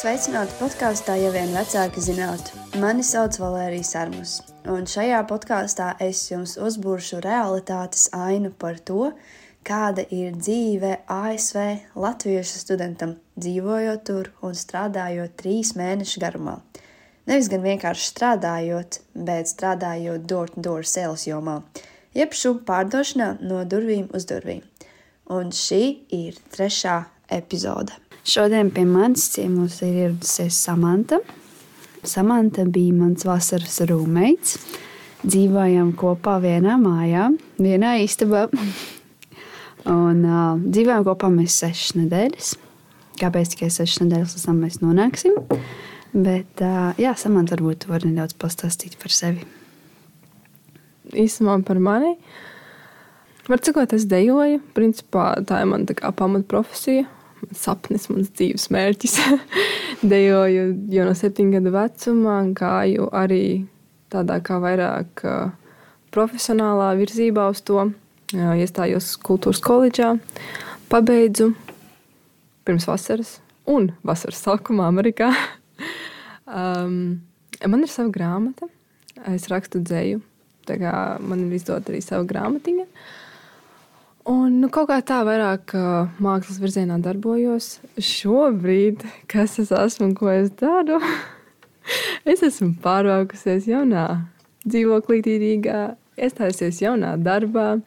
Sveicināti podkāstā, ja vien vecāki zinātu. Mani sauc Valērija Sārmus, un šajā podkāstā es jums uzbūršu realitātes ainu par to, kāda ir dzīve ASV latviešu studentam, dzīvojot tur un strādājot trīs mēnešu garumā. Nevis gan vienkārši strādājot, bet strādājot door-to-door -door sales jomā, jeb šūnu pārdošanā no durvīm uz durvīm. Un šī ir trešā epizode. Šodien pie manis ciemos ir ieradusies Samanta. Samanta bija mans vasaras rūmeits. Dzīvojām kopā vienā mājā, vienā istabā. Un uh, dzīvojām kopā mēs sešas nedēļas. Kāpēc tikai sešas nedēļas līdz tam mēs nonāksim? Bet, uh, jā, Samanta, varbūt tu vari nedaudz pastāstīt par sevi. Īsumā par mani. Var cikot, es dejoju. Principā tā ir mana pamatprofesija sapnis, mans dzīves mērķis. Dejoju jau no septiņu gadu vecumā, gāju arī tādā kā vairāk profesionālā virzībā uz to. Iestājos kultūras koledžā, pabeidzu pirms vasaras un vasaras sākumā Amerikā. um, man ir sava grāmata, es rakstu dzēju. Man ir izdota arī sava grāmatiņa. Uh, Un, nu, kaut kā tā vairāk uh, mākslas virzienā darbojos. Šobrīd, kas es esmu un ko es daru, es esmu pārvākusies jaunā dzīvoklī, Rīgā, iestājusies jaunā darbā.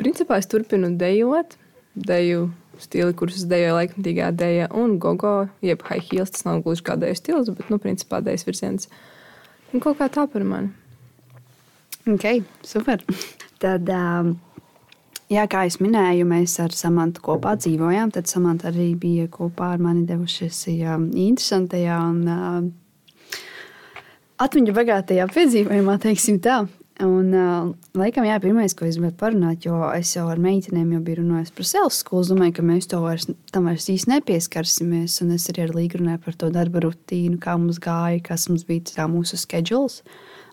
Principā es turpinu dejot, deju stili, kurus dejoju laikmatīgā deja un gogo, jeb high heels. Tas nav gluži kā deju stils, bet, nu, principā dejas virziens. Un kaut kā tā par mani. Ok, super. Tad um, Jā, kā jau minēju, mēs ar Samantu kopā dzīvojām. Tad Samanta arī bija kopā ar mani devušies ja, interesantajā un atmiņu bagātajā piedzīvojumā, teiksim tā. Un, laikam, jā, pirmais, ko es gribēju parunāt, jo es jau ar meitenēm jau biju runājis par sales skolu, domāju, ka mēs to vairs, tam vairs īsti nepieskarsimies. Un es arī ar Līgu runāju par to darba rutīnu, kā mums gāja, kas mums bija mūsu schedules.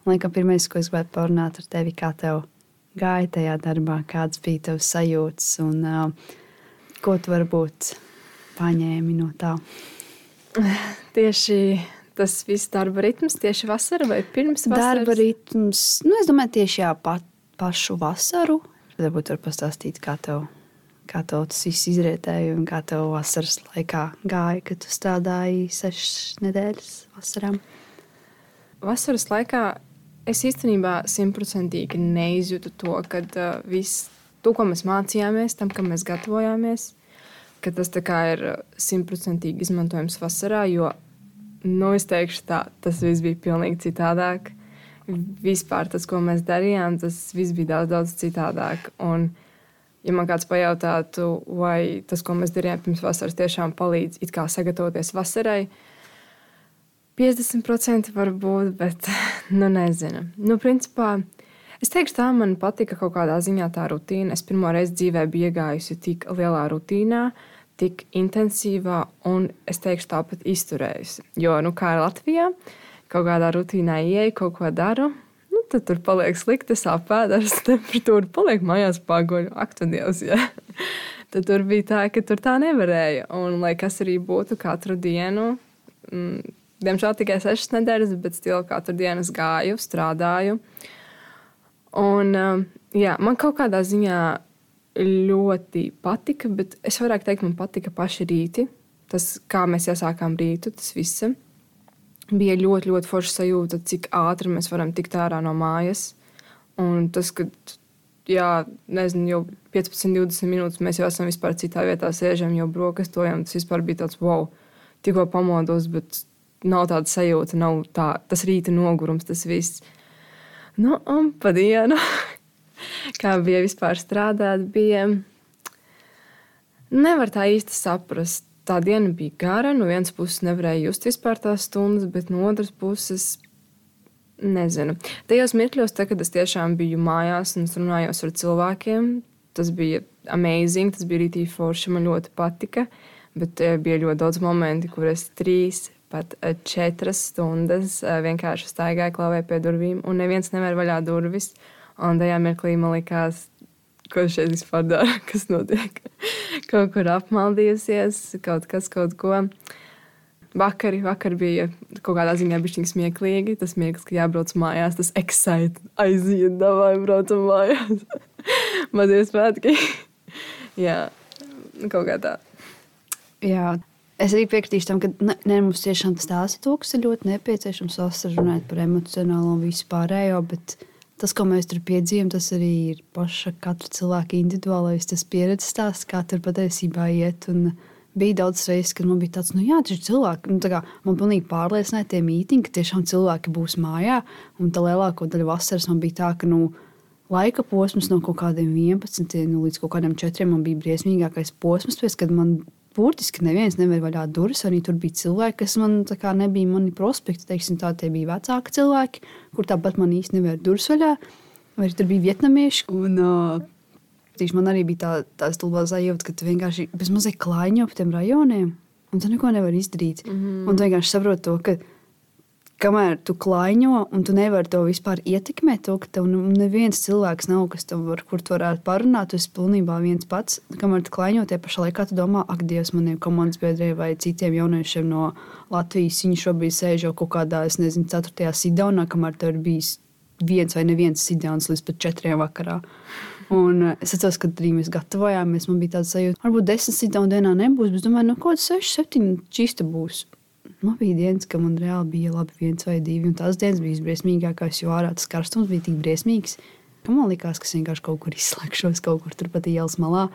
Un, laikam, pirmais, ko es gribētu parunāt ar tevi, kā tev gāja tajā darbā, kādas bija tavas sajūtas un uh, ko tu varbūt paņēmi no tā? Tieši tas viss darba ritms, tieši vasara vai pirms vasaras? Darba ritms, nu, es domāju, tieši jā, pa, pašu vasaru. Varbūt var pastāstīt, kā tev, kā tev tas viss izrietēja un kā tev vasaras laikā gāja, kad tu strādāji sešas nedēļas vasarām. Vasaras laikā Es īstenībā simtprocentīgi neizjūtu to, ka uh, viss, to, ko mēs mācījāmies, tam, kam mēs gatavojāmies, ka tas ir simtprocentīgi izmantojams vasarā. Jo, nu, es teikšu, tā, tas viss bija pilnīgi citādāk. Vispār tas, ko mēs darījām, tas viss bija daudz, daudz citādāk. Un, ja man kāds pajautātu, vai tas, ko mēs darījām pirms vasaras, tiešām palīdz sagatavoties vasarai, tad 50% varbūt, bet nu nezinu. Nu, principā, es teikšu, tā man patika kaut kādā ziņā tā rutīna. Es pirmo reizi dzīvē biju iegājusi tik lielā rutīnā, tik intensīvā un es teikšu, tāpat izturējusi. Jo, nu, kā ir Latvijā, kaut kādā rutīnā ieeju, kaut ko daru. Nu, tad tur paliek slikti, sāp pēdas, temperatūra paliek mājās pagoļu. Ak, tu dievs, jā. tad tur bija tā, ka tur tā nevarēja. Un, lai kas arī būtu katru dienu, mm, Diemžēl tikai sešas nedēļas, bet stila katru dienu es gāju, strādāju. Un, um, jā, man kaut kādā ziņā ļoti patika, bet es vairāk teiktu, man patika paši rīti. Tas, kā mēs iesākām rītu, tas viss bija ļoti, ļoti forša sajūta, cik ātri mēs varam tikt ārā no mājas. Un tas, ka jā, nezinu, jau 15, 20 minūtes mēs jau esam vispār citā vietā, sēžam, jau brokastojam, tas vispār bija tāds wow, tikko pamodos, bet nav tāda sajūta, nav tā, tas rīta nogurums, tas viss. Nu, un pa dienu, kā bija vispār strādāt, bija. Nevar tā īsti saprast. Tā diena bija gara. No vienas puses nevarēja just vispār tās stundas, bet no otras puses nezinu. Tajos mirkļos, te, kad es tiešām biju mājās un runājos ar cilvēkiem, tas bija amazing, tas bija rītīgi forši, man ļoti patika. Bet eh, bija ļoti daudz momentu, kur es trīs, pat eh, četras stundas eh, vienkārši staigāju klavēju pie durvīm, un neviens nevar vaļā durvis. Un tajā mirklī man likās, ko šeit vispār dara, kas notiek. kaut kur apmaldījusies, kaut kas, kaut ko. vakari, vakar bija kaut kādā ziņā bišķiņ smieklīgi. Tas smieklīgi, ka jābrauc mājās, tas excite, aiziet, davai, braucam mājās. Mazie svētki. Jā, kaut kā tā. Jā. Es arī piekritīšu tam, ka ne, ne, mums tiešām tas stāsta to, kas ir ļoti nepieciešams. Runāt par emocionālo un vispārējo, bet tas, ko mēs tur piedzīvojam, tas arī ir paša katra cilvēka individuālais pieredzes stāsts, kā tur patiesībā iet. Un bija daudz reizes, kad man bija tāds, nu jā, tas ir cilvēki. Nu, kā, man pilnīgi pārliecināja tie mītīņi, ka tiešām cilvēki būs mājā. Un tā lielāko daļu vasaras man bija tā, ka, nu, laika posms no kaut kādiem 11 nu, līdz kaut kādiem 4 man bija briesmīgākais posms, pēc, kad man burtiski neviens nevar vaļā durvis. Arī tur bija cilvēki, kas man kā, nebija mani prospekti. Teiksim, tā tie bija vecāki cilvēki, kur tāpat man īsti nevar durvis vaļā. Vai tur bija vietnamieši. Un, uh, man arī bija tā, tā stulbā sajūta, ka tu vienkārši bez mazliet klaiņo pa tiem rajoniem. Un tu neko nevari izdarīt. Mm -hmm. Un tu vienkārši saproti to, ka kamēr tu klaiņo, un tu nevari to vispār ietekmēt, to, ka tev nu, neviens cilvēks nav, kas tev var, kur tu varētu parunāt, tu esi pilnībā viens pats. Kamēr tu klaiņo, tie pašā laikā tu domā, ak, Dievs, maniem komandas biedriem vai citiem jauniešiem no Latvijas, viņi šobrīd sēž jau kaut kādā, es nezinu, ceturtajā sidonā, kamēr tev ir bijis viens vai neviens sidons līdz pat četriem vakarā. Un eh, es atceros, kad arī mēs gatavojāmies. Man bija tāds sajūta, varbūt desmit sidonu dienā nebūs, bet es domāju, nu, kaut kāds seši, septiņi čista būs. Man bija dienas, ka man reāli bija labi viens vai divi, un tās dienas bija briesmīgākās, jo ārā tas karstums bija tik briesmīgs, man likās, ka es vienkārši kaut kur izslēgšos, kaut kur turpat ielas malā.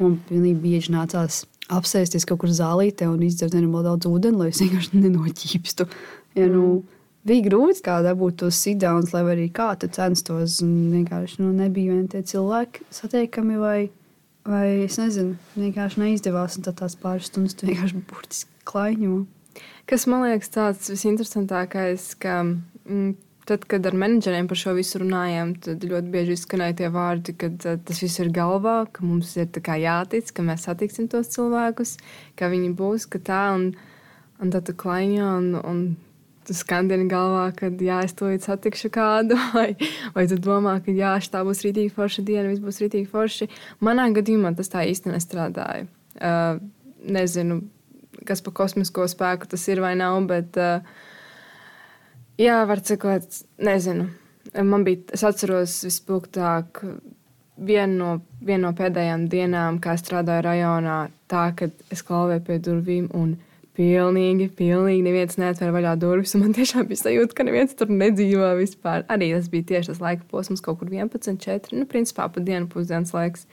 Man pilnīgi bieži nācās apsēsties kaut kur zālītē un izdzert nenormāli daudz ūdeni, lai es vienkārši nenoķīpstu. Ja, nu, bija grūti kā dabūt tos sidānus, lai arī kā tu censtos. Vienkārši nu, nebija vien tie cilvēki satiekami vai, vai es nezinu, vienkārši neizdevās. Un tad tās pāris stundas tu vienkārši burtiski klaiņo. Kas man liekas tāds visinteresantākais, ka mm, tad, kad ar menedžeriem par šo visu runājām, tad ļoti bieži izskanēja tie vārdi, ka uh, tas viss ir galvā, ka mums ir jātic, ka mēs satiksim tos cilvēkus, ka viņi būs, ka tā, un, un tad tu klaiņo, un, un tu skandini galvā, ka jā, es to satikšu kādu, vai, vai tu domā, ka jā, tā būs rītīgi forša diena, viss būs rītīgi forši. Manā gadījumā tas tā īsti nestrādāja. Uh, nezinu, kas par kosmisko spēku tas ir vai nav. Bet, jā, var cikot, nezinu. Man bija, es atceros vispilgtāk vienu no, vienu no pēdējām dienām, kā strādāju rajonā, tā, kad es klauvēju pie durvīm un pilnīgi, pilnīgi neviens neatver vaļā durvis. Man tiešām bija sajūta, ka neviens tur nedzīvo vispār. Arī tas bija tieši tas laika posms, kaut kur 11, 4, nu, principā pa dienu pusdienas laiks.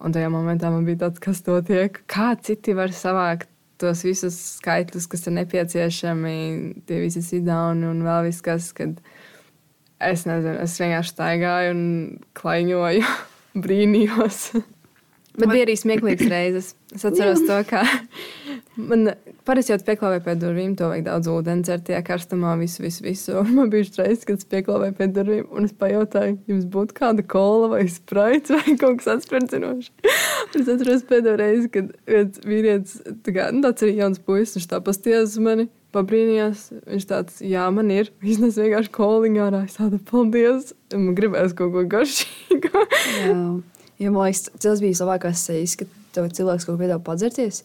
Un tajā momentā man bija tāds, kas to tiek, kā citi var savākt tos visus skaitļus, kas ir nepieciešami, tie visi sidauni un vēl viss, kas, kad es nezinu, es vienkārši staigāju un klaiņoju, brīnījos. Bet bija arī smieklīgas reizes. Es atceros to, ka man parasti jau pieklāvēja pie durvīm, to vajag daudz ūdeni dzert, tie karstumā, visu, visu, visu. Un man bija reizes, kad es pieklāvēju pie durvīm, un es pajautāju, jums būtu kāda kola vai spraits vai kaut kas atspērcinošs. es atceros pēdējo reizi, kad viens vīrietis, tā kā, nu, tāds arī jauns puisis, viņš tā pasties uz mani. Pabrīnījās, viņš tāds, jā, man ir. Viņš vienkārši koliņā ārā. Es tādu, paldies. Man gribēs kaut ko garšīgu. Jo man liekas, tas bija labākais sejas, kad tev cilvēks kaut ko piedāvā padzerties.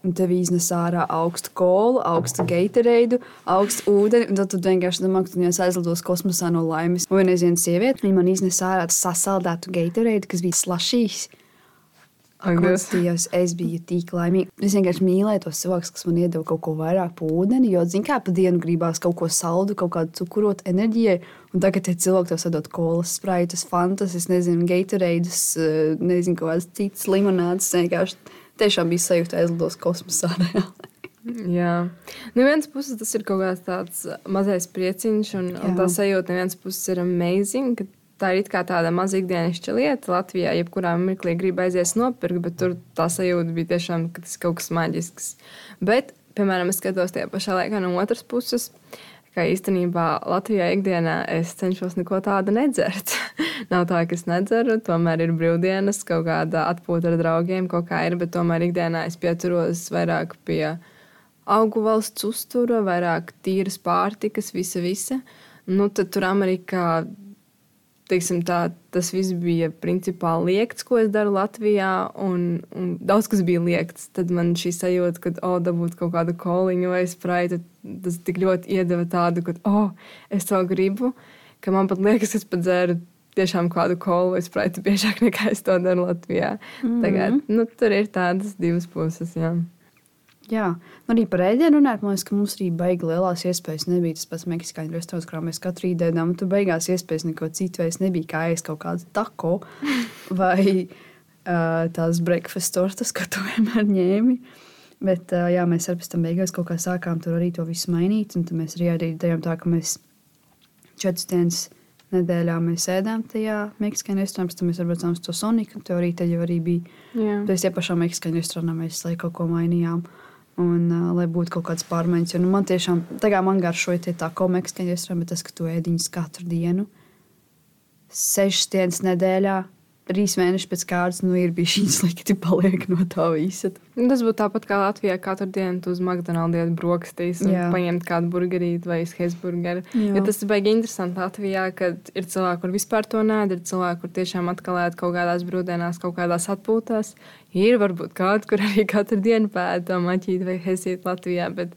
Un tev iznes ārā augstu kolu, augstu gaiterēdu, augstu ūdeni. Un tad tu vienkārši domā, ka tu jau aizlidos kosmosā no laimes. Un vienreiz viena sieviete, viņa man iznes ārā sasaldētu gaiterēdu, kas bija slašīgs. Dievs, es biju tik laimīga. Es vienkārši mīlēju tos cilvēkus, kas man iedeva kaut ko vairāk par ūdeni. Jo, zināmā mērā, pa dienu gribās kaut ko saldu, kaut kādu cukurot enerģijai. Un tagad tie cilvēki tev sadod kolas, spraitus, fantas, es nezinu, gaitoreidus, eh, nezinu, kādas citas limonādes. Vienkārši tiešām bija sajūta aizlidos kosmosā. Jā, no vienas puses tas ir kaut kāds tāds mazais prieciņš, un, Jā. un tā sajūta no vienas puses ir amazing, tā ir kā tāda maza ikdienišķa lieta. Latvijā jebkurā mirklī grib aizies nopirkt, bet tur tā sajūta bija tiešām, ka tas ir kaut kas maģisks. Bet, piemēram, es skatos tajā pašā laikā no otras puses. Kā īstenībā Latvijā ikdienā es cenšos neko tādu nedzert. Nav tā, ka es nedzeru, tomēr ir brīvdienas, kaut kāda atpūta ar draugiem, kaut kā ir, bet tomēr ikdienā es pieturos vairāk pie augu valsts uztura, vairāk tīras pārtikas, visa, visa. Nu, tad tur Amerikā teiksim, tā, tas viss bija principā liekts, ko es daru Latvijā, un, un daudz kas bija liekts. Tad man šī sajūta, ka, oh, dabūt kaut kādu koliņu vai spraitu, tas tik ļoti iedeva tādu, ka, oh, es to gribu, ka man pat liekas, es pat dzēru tiešām kādu kolu vai spraitu biežāk nekā es to daru Latvijā. Mm -hmm. Tagad, nu, tur ir tādas divas puses, jā. Jā, nu arī par ēdienu runājot, man liekas, ka mums arī baigi lielās iespējas nebija. Tas pats meksikāņu restorāns, kurā mēs katru rītu ēdām, tur beigās iespējas neko citu vairs nebija, kā ēst kaut kādu tako vai uh, tās breakfast tortas, ko tu vienmēr ņēmi. Bet uh, jā, mēs arī pēc tam beigās kaut kā sākām tur arī to visu mainīt, un tad mēs arī, arī darījām tā, ka mēs četras dienas nedēļā mēs ēdām tajā meksikāņu restorānā, tad mēs atbraucām uz to Soniku, tev arī arī bija. Tad tie pašā meksikāņu restorānā mēs kaut ko mainījām. Uh, Un, uh, lai būtu kaut kādas pārmaiņas. Jo, nu, man tiešām, tagad man garšoja tie tā komeks, ka es tas, ka tu ēdiņas katru dienu, sešas dienas nedēļā, trīs mēnešus pēc kārtas, nu, ir bijis šī slikti paliek no tā visa. Nu, tas būtu tāpat kā Latvijā katru dienu uz McDonald's iet brokastīs un Jā. paņemt kādu burgerīti vai hezburgeru. Jo tas ir baigi interesanti Latvijā, kad ir cilvēki, kur vispār to nē, ir cilvēki, kur tiešām atkal ēd kaut kādās brūdienās, kaut kādās atpūtās. Ir varbūt kādi, kur arī katru dienu pēta maķīt vai hezīt Latvijā. Bet,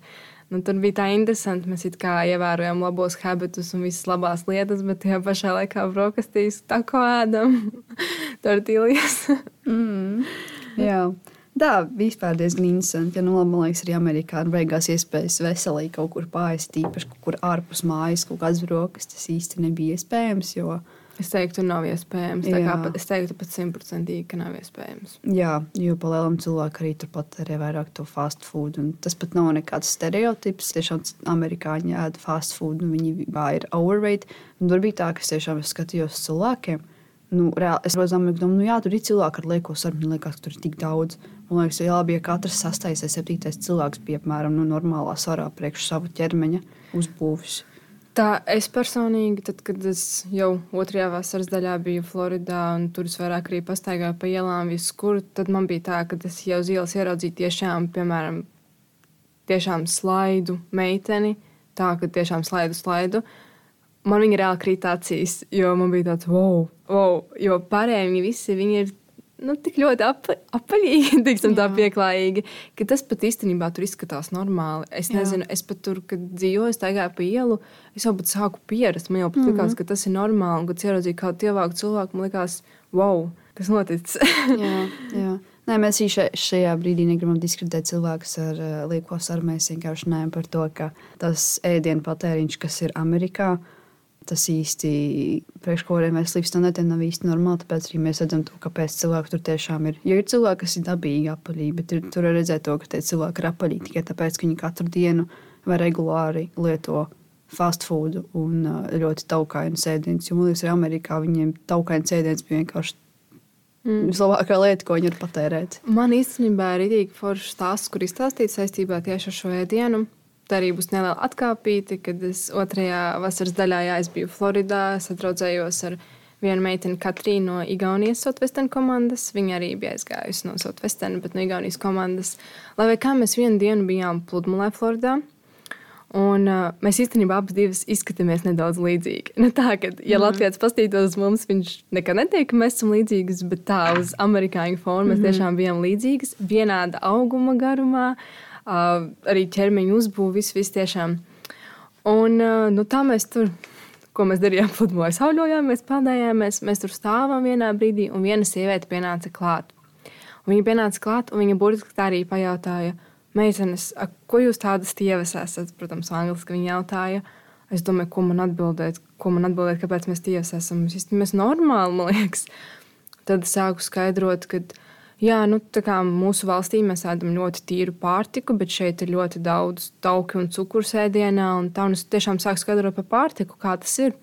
Nu, tur bija tā interesanti. Mēs kā ievērojam labos habitus un visas labās lietas, bet tajā pašā laikā brokastīs tā kā ēdam tortīlijas. mm, jā. Tā vispār diezgan interesanti. Ja, nu, labi, man liekas, arī Amerikā beigās iespējas veselīgi kaut kur pāriest, īpaši kaut kur ārpus mājas, kaut kādas brokastis īsti nebija iespējams. Jo, uh, Es teiktu, nav iespējams. Pat, es teiktu, pat simtprocentīgi, ka nav iespējams. Jā, jo palielam cilvēku arī turpat arī vairāk to fast food. Tas pat nav nekāds stereotips. Tiešām amerikāņi ēd fast food, un viņi ir overweight. Un tur bija tā, ka es tiešām skatījos cilvēkiem. Nu, reāli, es domāju, ka nu, jā, tur ir cilvēki ar lieko sarunu. Man liekas, ka tur ir tik daudz. Man liekas, ja labi, ja katrs sastais vai septītais cilvēks bija apmēram nu, normālā svarā priekš savu ķermeņa uzbūvis. Tā es personīgi, tad, kad es jau otrajā vasaras daļā biju Floridā, un tur es vairāk arī pastaigāju pa ielām, visur, tad man bija tā, ka es jau uz ielas ieraudzīju tiešām, piemēram, tiešām slaidu meiteni, tā, ka tiešām slaidu slaidu. Man viņa reāli krīt acīs, jo man bija tāds, wow, wow jo pārējie visi viņi ir nu, tik ļoti ap, apaļīgi, tiksim, tā pieklājīgi, ka tas pat īstenībā tur izskatās normāli. Es nezinu, Jā. es pat tur, kad dzīvoju, staigāju pa ielu, es jau pat sāku pierast. Man jau pat mm -hmm. likās, ka tas ir normāli. Un, kad ieraudzīju kādu ievāku cilvēku, man likās, wow, kas noticis. jā, jā. Nē, mēs še, šajā brīdī negribam diskreditēt cilvēkus ar uh, lieko sarunu. Mēs vienkārši runājam par to, ka tas ēdienu patēriņš, kas ir Amerikā, uh, tas īsti priekš kuriem mēs slīpstam, nav īsti normāli. Tāpēc arī mēs redzam, to, kāpēc cilvēki tur tiešām ir. Jo ir cilvēki, kas ir dabīgi apaļīgi, bet ir, tur redzēt to, ka tie cilvēki ir apaļīgi tikai tāpēc, ka viņi katru dienu vai regulāri lieto fast food un uh, ļoti taukainu sēdienus. Jo man liekas, arī Amerikā viņiem taukainu sēdiens bija vienkārši Mm. Vislabākā lieta, ko viņi var patērēt. Man īstenībā ir rītīgi foršs stāsts, kur izstāstīt saistībā tieši ar šo ēdienu. Tā arī būs neliela atkāpīte, kad es otrajā vasaras daļā jā, biju Floridā. Es atradzējos ar vienu meiteni, Katrīnu no Igaunijas Sotvesten komandas. Viņa arī bija aizgājusi no Sotvesten, bet no Igaunijas komandas. Lai kā mēs vienu dienu bijām pludmalē Floridā. Un, uh, mēs īstenībā divas izskatāmies nedaudz līdzīgi. Nu, tā, kad, ja mm. Latvijas paskatītos uz mums, viņš nekad neteikt, ka mēs esam līdzīgas, bet tā uz amerikāņu formu mēs mm tiešām bijām līdzīgas. Vienāda auguma garumā, uh, arī ķermeņa uzbūve, viss, viss tiešām. Un nu, tā mēs tur. Ko mēs darījām? Pludmalē sauļojāmies, peldējāmies. Mēs tur stāvām vienā brīdī, un viena sieviete pienāca klāt. Un viņa pienāca klāt, un viņa burtiski tā arī pajautāja, meitenes, ko jūs tādas tievas esat? Protams, angliski viņa jautāja. Es domāju, ko man atbildēt, ko man atbildēt, kāpēc mēs tievas esam. Mēs, mēs normāli, man liekas. Tad sāku skaidrot, ka Jā, nu, mūsu valstī mēs ēdam ļoti tīru pārtiku, bet šeit ir ļoti daudz tauku un cukuru sēdienā. Un tā un es tiešām sāku skaidrot par pārtiku, kā tas ir.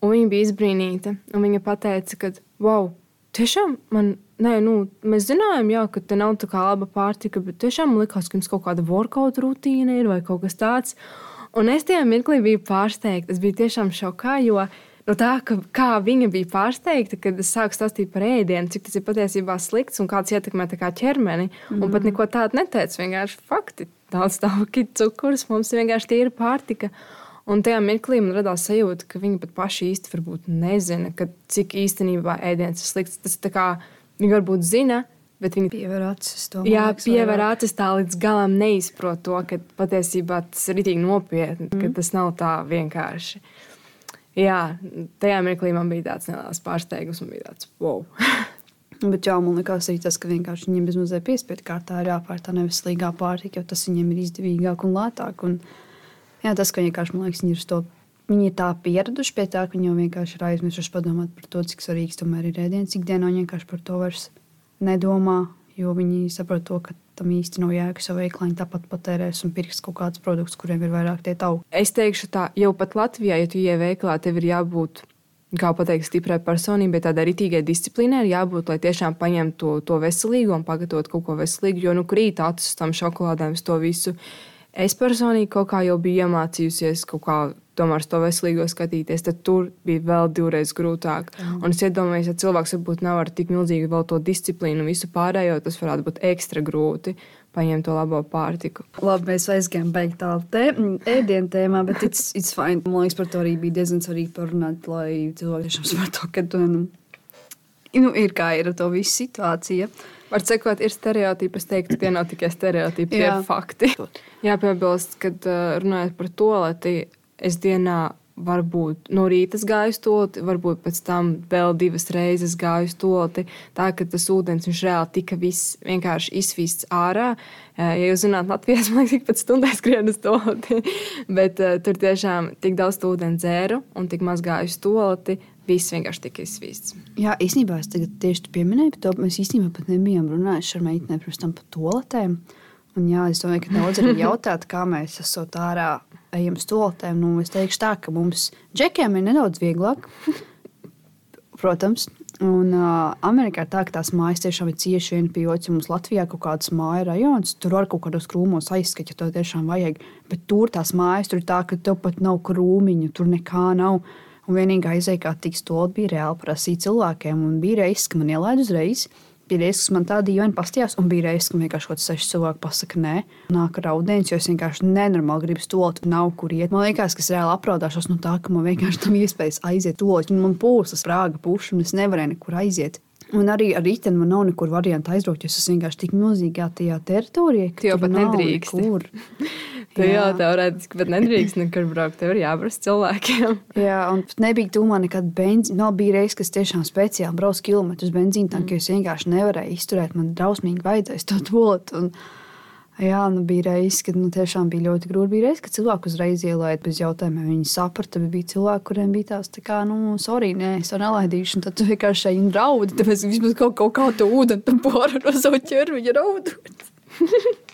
Un viņa bija izbrīnīta. Viņa teica, ka, wow, tiešām man, nē, nu, mēs zinājām, jā, ka te nav tā kā laba pārtika, bet tiešām likās, ka jums kaut kāda workout rutīna ir vai kaut kas tāds. Un es tajā mirklī biju pārsteigta. Es biju tiešām šokā, jo no tā, ka, kā viņa bija pārsteigta, kad es sāku stāstīt par ēdienu, cik tas ir patiesībā slikts un kāds ietekmē kā ķermeni. Mm. Un pat mhm. neko tādu neteicu. Vienkārši fakti. Daudz tauki, cukurs, mums ir vienkārši tīra pārtika. Un tajā mirklī man radās sajūta, ka viņi pat paši īsti varbūt nezina, ka, cik īstenībā ēdiens ir slikts. Tas tā kā viņi varbūt zina, bet viņi pievēr acis to Jā, pievēr acis tā līdz galam neizprot to, ka patiesībā tas ir rītīgi nopietni, mm. ka tas nav tā vienkārši. Jā, tajā mirklī man bija tāds neliels pārsteigums, man bija tāds wow. Bet jā, man liekas, arī tas, ka vienkārši viņiem bezmazliet piespiedu kārtā ir jāpārtā neveselīgā pārtika, jo tas viņiem ir izdevīgāk un lētāk. Un, jā, tas, ka vienkārši, man liekas, viņi ir to. Viņi ir tā pieraduši pie tā, ka viņi jau vienkārši ir aizmirsuši padomāt par to, cik svarīgs tomēr ir ēdiens ikdienā. Viņi vienkārši par to vairs nedomā, jo viņi saprot to, ka tam īsti nav jēga savu veiklā. Viņi tāpat patērēs un pirks kaut kādus produktus, kuriem ir vairāk tie tauki. Es teikšu tā, jau pat Latvijā, ja tu ieej veiklā, tev ir jābūt kā pateikt, stiprai personībai, tādai ritīgai disciplīnai ir jābūt, lai tiešām paņemtu to, to veselīgo un pagatavotu kaut ko veselīgu. Jo nu krīt acis tam šokolādēm, to visu. Es personīgi kaut kā jau biju iemācījusies kaut kā tomēr to veselīgo skatīties, tad tur bija vēl divreiz grūtāk. Mm. Un es iedomājos, ja cilvēks varbūt nav ar tik milzīgu vēl to disciplīnu un visu pārējo, tas varētu būt ekstra grūti paņemt to labo pārtiku. Labi, mēs aizgājām beigt tālu te, ēdienu tēmā, bet it's, it's fine. Man liekas, par to arī bija diezgan svarīgi parunāt, lai cilvēki tiešām saprastu, ka tu, nu, nu, ir kā ir ar to visu situāciju. Var sekot, ir stereotipi. Es teiktu, tie nav tikai stereotipi, tie ir fakti. Jāpiebilst, kad runājot par to, lai es dienā varbūt no rīta gāju stulti, varbūt pēc tam vēl divas reizes gāju stulti. Tā ka tas ūdens reāli tika viss vienkārši izsvīsts ārā. Ja jūs zināt, Latvijas monēta tik pēc stundai skrien uz stulti, bet uh, tur tiešām tik daudz ūdens dzēru un tik maz gāju stulti. Viss vienkārši tika izsvīsts. Jā, īstenībā es tieši pieminēju par to. Mēs īstenībā pat nebijām runājuši ar meitenēm pirms tam par toaletēm. Un jā, es domāju, ka daudz arī jautāt, kā mēs esam ārā ejam stoltēm. Nu, es teikšu tā, ka mums džekiem ir nedaudz vieglāk. Protams, Un uh, Amerikā ir tā, ka tās mājas tiešām ir cieši viena pie otras. Mums Latvijā kaut kādas māju rajonas, tur var kaut kādos krūmos aizskatīt, ja to tiešām vajag. Bet tur tās mājas tur ir tā, ka tev pat nav krūmiņu, tur nekā nav. Un vienīgā izēja, kā tiks to bija reāli prasīt cilvēkiem. Un bija reizes, ka man ielaid uzreiz. Bija reizes, man tā dīvaini pastījās, un bija reizes, ka vienkārši kaut kāds seši cilvēki pasakā, nē, nāk ar audienis, jo es vienkārši nenormāli gribu stulot, nav kur iet. Man liekas, ka es reāli apraudāšos no tā, ka man vienkārši tam iespējas aiziet stulot, un man pūsas prāga puša, un es nevarēju nekur aiziet. Un arī ar rītdienu man nav nekur variantu aizbraukt, jo es esmu vienkārši tik milzīgā tajā teritorijā, ka tu jau pat nedrīkst. Tu jā. jau teorētiski pat nedrīkst nekur braukt. Tev ir jābrauc cilvēkiem. jā, un pat nebija tūmā nekad benzīna. Nav bija reizes, kas tiešām speciāli brauc kilometrus benzīna mm. jo es vienkārši nevarēju izturēt. Man drausmīgi vajadzēs to dolot. Un, jā, nu bija reizes, kad nu, tiešām bija ļoti grūti. Bija reizes, kad cilvēku uzreiz ielaida bez jautājumiem. Viņi saprata, bet bija cilvēki, kuriem bija tās tā kā, nu, sorry, nē, es to nelaidīšu. Tad vienkārši šeit draudi, tāpēc vismaz kaut, kaut kā to ūdeni tam poru no savu ķermeņa raudot.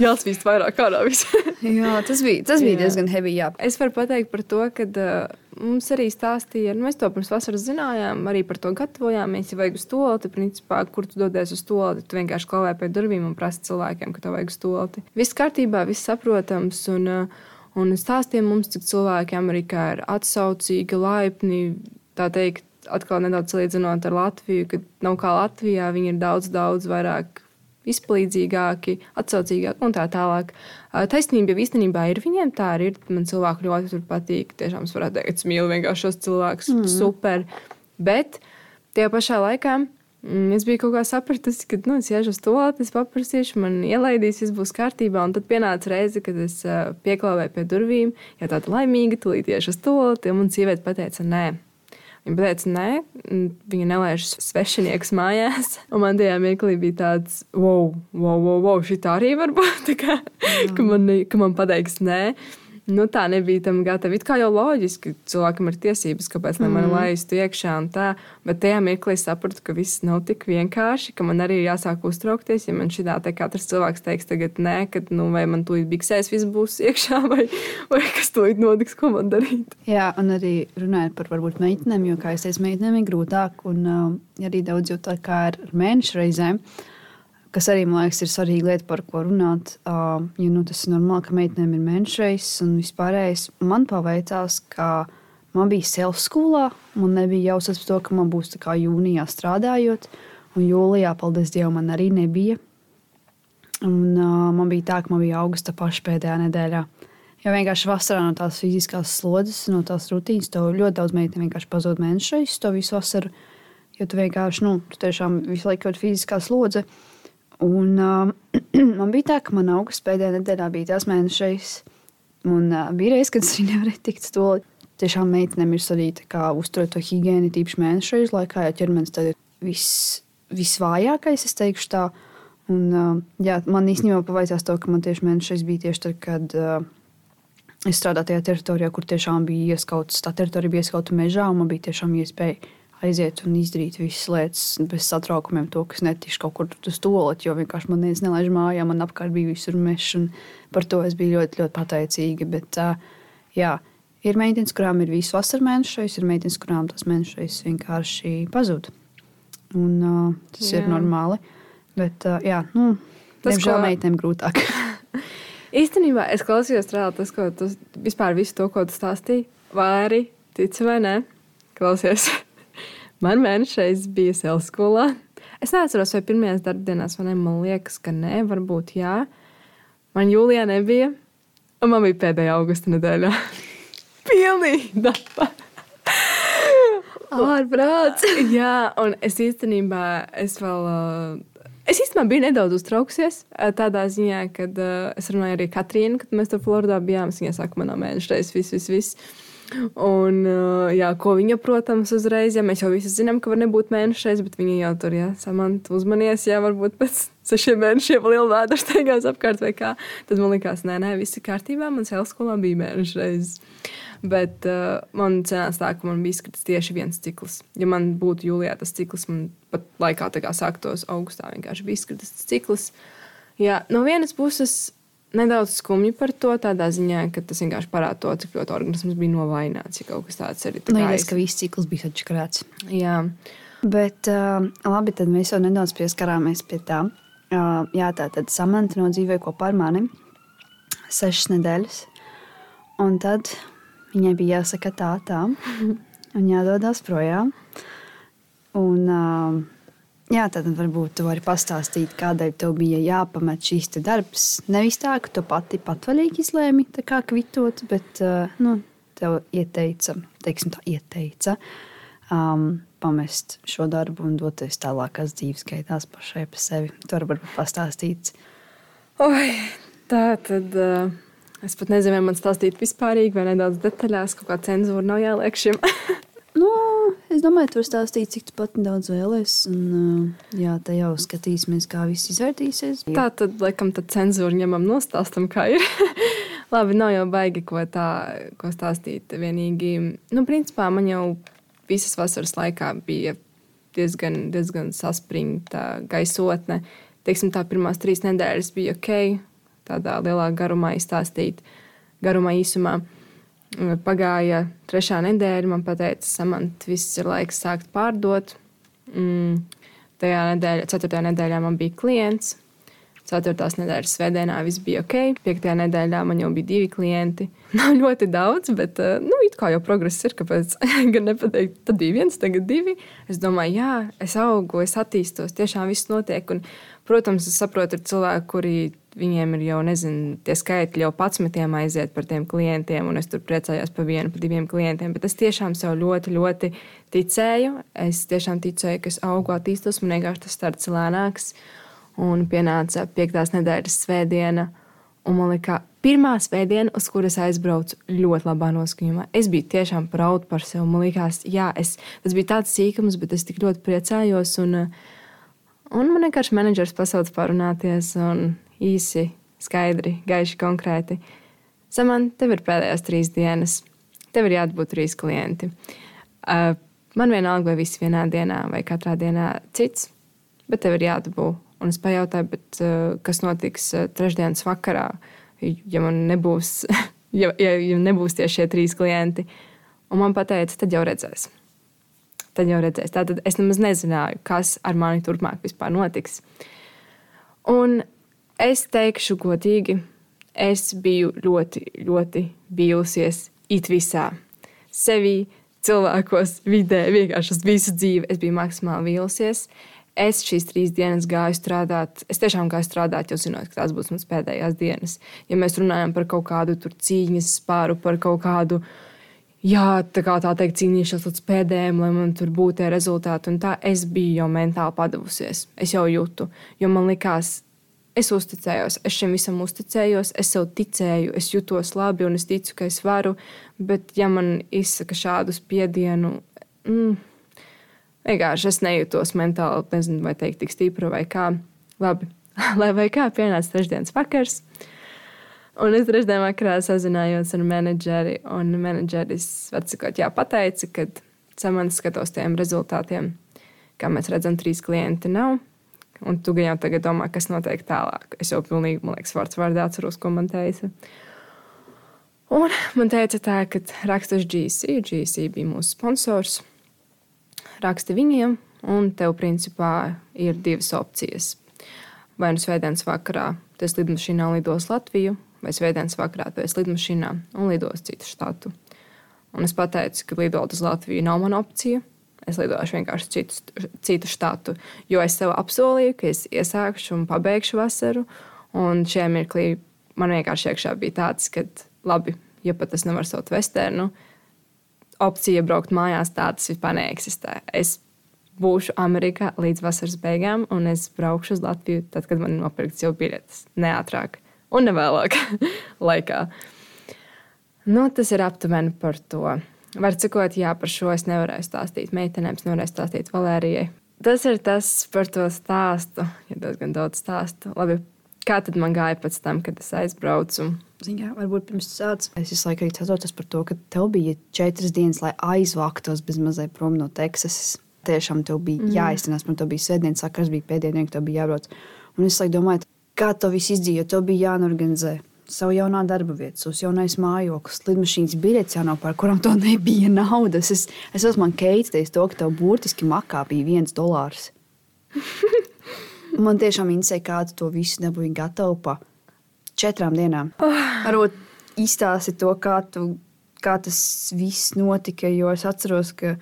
Jāsvīst vairāk ārā. jā, tas bija, tas bija jā. diezgan heavy. Jā. Es varu pateikt par to, ka uh, mums arī stāstīja, nu, mēs to pirms vasaras zinājām, arī par to gatavojāmies. Ja vajag uz stolti, principā, kur tu dodies uz stolti, tu vienkārši klavē pie durvīm un prasi cilvēkiem, ka tev vajag stolti. Viss kārtībā, viss saprotams. Un, uh, un stāstīja mums, cik cilvēki Amerikā ir atsaucīgi, laipni, tā teikt. Atkal nedaudz salīdzinot ar Latviju, kad nav kā Latvijā, viņi ir daudz, daudz vairāk izplīdzīgāki, atsaucīgāki un tā tālāk. Taisnība jau īstenībā ir viņiem tā arī ir. Man cilvēki ļoti patīk. Tiešām es varētu teikt, es mīlu vienkārši šos cilvēkus. Mm. Super. Bet tajā pašā laikā. Mm, es biju kaut kā sapratusi, ka nu, es iešu uz to, es paprasīšu, man ielaidīs, viss būs kārtībā. Un tad pienāca reize, kad es pieklāvēju pie durvīm, ja tāda laimīga, tūlīt iešu uz to, un man sieviete pateica, nē, Viņa teica, nē, viņa nelaiž svešinieks mājās. Un man tajā mirklī bija tāds, wow, wow, wow, wow šī tā arī var būt. Kā, ka, man, ka man pateiks, nē. Nu, tā nebija tam gatava. It kā jau loģiski, ka cilvēkam ir tiesības, kāpēc mm. man laistu iekšā un tā. Bet tajā mirklī sapratu, ka viss nav tik vienkārši, ka man arī ir jāsāk uztraukties. Ja man šī tā katrs cilvēks teiks, tagad nē, kad nu, vai man tūlīt biksēs viss būs iekšā, vai, vai kas tūlīt notiks, ko man darīt. Jā, un arī runājot par varbūt meitenēm, jo, kā es teicu, meitenēm ir grūtāk un uh, arī daudz jau tā kā ar mēnešu reizēm. Uh, kas arī man liekas, ir svarīga lieta, par ko runāt. Uh, jo nu, tas ir normāli, ka meitenēm ir menšreizes un vispārējais. Man paveicās, ka man bija self-skolā, man nebija jāuzsver to, ka man būs kā jūnijā strādājot, un jūlijā, paldies Dievam, man arī nebija. Un, uh, man bija tā, ka man bija augusta paša pēdējā nedēļā Jo vienkārši vasarā no tās fiziskās slodzes, no tās rutīnas, tev ļoti daudz meitene vienkārši pazūd mēnešais to visu vasaru. Jo tu vienkārši, nu, tu tiešām visu laiku ir fiziskā slodze. Un uh, man bija tā, ka man augusts pēdējā nedēļā bija tās mēnešais. Un uh, bija reizes, kad es nevarēju tikt to. Tiešām meitenēm ir svarīgi uzturēt to higiēnu, tīpaši mēnešu laikā, jo ķermenis tad ir viss, visvājākais, es teikšu tā. Un, uh, jā, man īstenībā pavaicās to, ka man tieši mēnešais bija tieši tad, kad uh, Es strādāju tajā teritorijā, kur tiešām bija ieskauts, tā teritorija bija ieskauta mežā, un man bija tiešām iespēja aiziet un izdarīt visas lietas bez satraukumiem, to, kas netīšu kaut kur uz toaleti, jo vienkārši man neviens nelaiž mājā, man apkārt bija visur mežs, un par to es biju ļoti, ļoti pateicīga. Bet, jā, ir meitenes, kurām ir visu vasaru mēnešais, ir meitenes, kurām tas mēnešais vienkārši pazūd. Un, uh, tas jā. ir normāli. Bet, uh, jā, nu, tas, diemžēl, ko... meitenēm grūtāk. Īstenībā es klausījos reāli tas, ko tu vispār visu to, ko tu stāstīji. Vai arī tici vai nē, klausies. Man mēnešais bija skolā. Es neatceros, vai pirmajās darbdienās, vai ne, man liekas, ka nē, varbūt jā. Man jūlijā nebija, un man bija pēdējā augusta nedēļā. Pilnīgi daba. Ārprāts. jā, un es īstenībā, es vēl Es īstenībā biju nedaudz uztraukusies. Tādā ziņā, kad uh, es runāju arī Katrīnu, kad mēs tur Floridā bijām. Viņa saka, manā mēnešā reizes viss, viss, viss. Un, jā, ko viņa, protams, uzreiz, ja mēs jau visi zinām, ka var nebūt mēnešais, bet viņa jau tur, jā, samant uzmanies, jā, varbūt pēc sešiem mēnešiem liela vēda steigās apkārt vai kā. Tad man likās, nē, nē, viss ir kārtībā, man sēles skolā bija mēnešais. Bet uh, man cenās tā, ka man bija izkritis tieši viens cikls. Ja man būtu jūlijā tas cikls, man pat laikā tā kā sāktos augustā vienkārši bija tas cikls. Jā, no vienas puses nedaudz skumji par to, tādā ziņā, ka tas vienkārši parāda to, cik ļoti organisms bija novājināts. Ja kaut kas tāds arī bija. Liekas, ka viss cikls bija atšķirīgs. Jā. Bet uh, labi, tad mēs jau nedaudz pieskarāmies pie tā. Uh, jā, tā tad samanta nodzīvoja kopā ar mani sešas nedēļas. Un tad Viņai bija jāsaka tā, tā, un jādodas projām. Un, uh, jā, tad varbūt tu vari pastāstīt, kādēļ tev bija jāpamet šīs darbs. Nevis tā, ka tu pati patvaļīgi izlēmi kvitot, bet uh, nu, tev ieteica, teiksim, tā ieteica um, pamest šo darbu un doties tālākās dzīves gaitās pašai pa sevi. Tu vari varbūt pastāstīt. Oi, tā tad. Uh... Es pat nezinu, vai man stāstīt vispārīgi vai nedaudz detaļās, kaut kā cenzūra nav jāliek šim. es domāju, tur stāstīt, cik tu pat daudz vēlēsies. Un, jā, tā jau skatīsimies, kā viss izvērtīsies. Tā tad, laikam, tad cenzūru ņemam nostāstam, kā ir. Labi, nav jau baigi ko tā, ko stāstīt. Vienīgi, nu, principā man jau visas vasaras laikā bija diezgan, diezgan saspringta gaisotne. Teiksim, tā pirmās trīs nedēļas bija ok tādā lielā garumā izstāstīt, garumā īsumā. Pagāja trešā nedēļa, man teica, Samant, viss ir laiks sākt pārdot. Mm, tajā nedēļā, ceturtajā nedēļā man bija klients. Ceturtās nedēļas svētdienā viss bija ok. Piektajā nedēļā man jau bija divi klienti. Nav ļoti daudz, bet eh, nu, it kā jau progress ir. Kāpēc gan nepateikt, tad bija viens, tagad divi. Es domāju, jā, es augu, es attīstos, tiešām viss notiek. Un, protams, es saprotu, ir cilvēki, kuri viņiem ir jau, nezinu, tie skaitļi jau patsmitiem aiziet par tiem klientiem, un es tur priecājos par vienu, par diviem klientiem. Bet es tiešām sev ļoti, ļoti ticēju. Es tiešām ticēju, ka es augu, attīstos, man vienkārši tas starts lēnāks. Un pienāca piektās nedēļas svētdiena, un man liekas, pirmā svētdiena, uz kuras aizbraucu ļoti labā noskaņojumā. Es biju tiešām proud par sevi. Man liekas, jā, es, tas bija tāds sīkums, bet es tik ļoti priecājos. Un, un man vienkārši menedžers pasauc parunāties. Un, īsi, skaidri, gaiši, konkrēti. Saman, tev ir pēdējās trīs dienas, tev ir jābūt trīs klienti. Uh, man vienalga, vai viss vienā dienā vai katrā dienā cits, bet tev ir jādabūt. Un es pajautāju, bet, uh, kas notiks uh, trešdienas vakarā, ja man nebūs, ja, ja, ja nebūs tieši šie trīs klienti. Un man teica, tad jau redzēs. Tad jau redzēs. Tātad es nemaz nezināju, kas ar mani turpmāk vispār notiks. Un Es teikšu godīgi, es biju ļoti, ļoti vīlusies it visā. Sevī, cilvēkos, vidē, vienkārši uz visu dzīvi. Es biju maksimāli vīlusies. es šīs trīs dienas gāju strādāt. Es tiešām gāju strādāt, jo zinot, ka tās būs manas pēdējās dienas. Ja mēs runājam par kaut kādu cīņas spāru, par kaut kādu, jā, tā kā tā teikt, cīnīšos līdz pēdējiem, lai man tur būtu tie rezultāti, un tā es biju jau mentāli padavusies. Es jau jūtu, jo man likās. Es uzticējos, es šim visam uzticējos, es sev ticēju, es jutos labi un es ticu, ka es varu. Bet, ja man izsaka šādu spiedienu, mm, Vienkārši es nejūtos mentāli, nezinu, vai teikt, tik stipra vai kā. Labi, lai vai kā pienāca trešdienas vakars. Un es trešdienas vakarā sazinājos ar menedžeri, un menedžeris atsakot, jā, pateica, ka samants skatos tiem rezultātiem, kā mēs redzam, trīs klienti nav. Un tu jau tagad domā, kas notiek tālāk. Es jau pilnīgi, man liekas, vārds vārdā atceros, ko man teica. Un man teica tā, ka rakstus GC, GC bija mūsu sponsors raksti viņiem, un tev principā ir divas opcijas. Vai nu svētdienas vakarā tu esi lidmašīnā un lidos Latviju, vai svētdienas vakarā tu esi lidmašīnā un lidos citu štatu. Un es pateicu, ka lidot uz Latviju nav mana opcija. Es lidošu vienkārši citu, citu štatu, jo es sev apsolīju, ka es iesākšu un pabeigšu vasaru. Un šajā mirklī man vienkārši iekšā bija tāds, ka, labi, ja pat es nevaru saukt vesternu, opcija braukt mājās, tādas vispār neeksistē. Es būšu Amerikā līdz vasaras beigām, un es braukšu uz Latviju tad, kad man ir nopirkts jau biļetes. Neātrāk un nevēlāk laikā. Nu, tas ir aptuveni par to. Var cikot, jā, par šo es nevarēju stāstīt meitenēm, es nevarēju stāstīt Valērijai. Tas ir tas par to stāstu. Ja diezgan daudz stāstu. Labi, kā tad man gāja pēc tam, kad es aizbraucu? Ziņā, varbūt pirms sācis. Es visu laiku arī atceros par to, ka tev bija četras dienas, lai aizvāktos bez mazliet prom no Teksasas. Tiešām tev bija mm. jāiztenās, man tev bija svētdienas sakars, bija pēdējā diena, kad tev bija jābrauc. Un es domāju, kā to visu izdzīvot, tev bija jānorganizē savu jaunā darba vietu, savs jaunais mājoklis, lidmašīnas biļets jānopērk, kuram to nebija naudas. Es, es esmu keitējis to, ka tev burtiski makā bija viens dolārs. man tiešām interesē, kā tu to visu nebūji gatava pa četrām dienām. Varbūt izstāsti to, kā, tu, kā tas viss notika. Jo es atceros, ka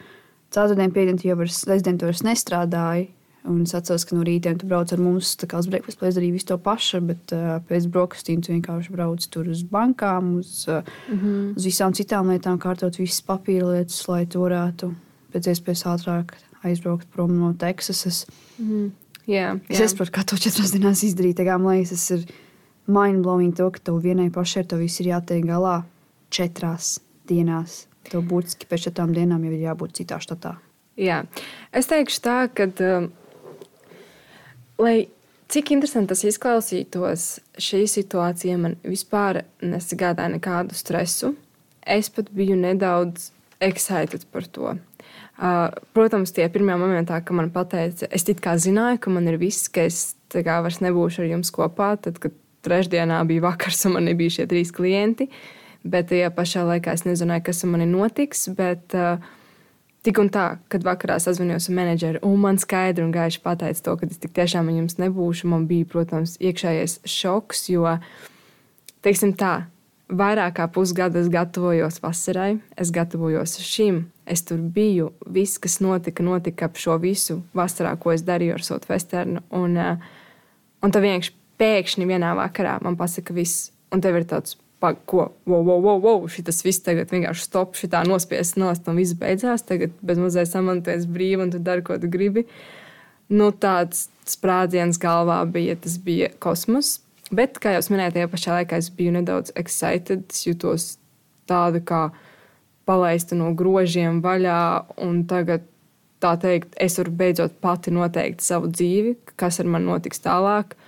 ceturtdien, piekdien jau ar sestdienu vairs nestrādāju. Un es atceros, ka no rīta tu brauc ar mums uz breakfast, lai darītu visu to pašu, bet uh, pēc brokastīm tu vienkārši brauc tur uz bankām, uz, uh, mm -hmm. uz visām citām lietām, kārtot visas papīra lietas, lai tu varētu pēc iespējas ātrāk aizbraukt prom no Teksasas. Mm -hmm. yeah, yeah. Es saprotu, kā to četras dienās izdarīt. Tā man liekas, tas ir mindblowing to, ka tev vienai pašai to viss ir jātiek galā četrās dienās. Tev būtiski pēc četrām dienām jau ir jābūt citā štatā. Jā, es teikšu tā, ka, um, lai cik interesanti tas izklausītos, šī situācija man vispār nesagādāja nekādu stresu. Es pat biju nedaudz excited par to. Uh, protams, tie pirmie momentā, kad man teica, es it kā zināju, ka man ir viss, ka es vairs nebūšu ar jums kopā, tad, kad trešdienā bija vakars, un man nebija šie trīs klienti. Bet tajā pašā laikā es nezināju, kas ar mani notiks. Bet, uh, Tik un tā, kad vakarā sazvanījos ar menedžeri, un man skaidri un gaiši pateica to, ka es tiešām jums nebūšu, man bija, protams, iekšējais šoks, jo, teiksim tā, vairāk kā pusgadu es gatavojos vasarai, es gatavojos šim, es tur biju, viss, kas notika, notika ap šo visu vasarā, ko es darīju ar Sotu Vesternu, un, uh, un tā vienkārši pēkšņi vienā vakarā man pasaka, viss, un tev ir tāds, ko, wow, wow, wow, wow šis viss tagad vienkārši stop, šī tā nospiests nost, un viss beidzās. Tagad bez mazliet samantoties brīvi, un tu dari, ko tu gribi. Nu, tāds sprādziens galvā bija, tas bija kosmos. Bet, kā jau minēju, tajā pašā laikā es biju nedaudz excited. Es jutos tādu kā palaista no grožiem vaļā, un tagad, tā teikt, es varu beidzot pati noteikt savu dzīvi, kas ar mani notiks tālāk.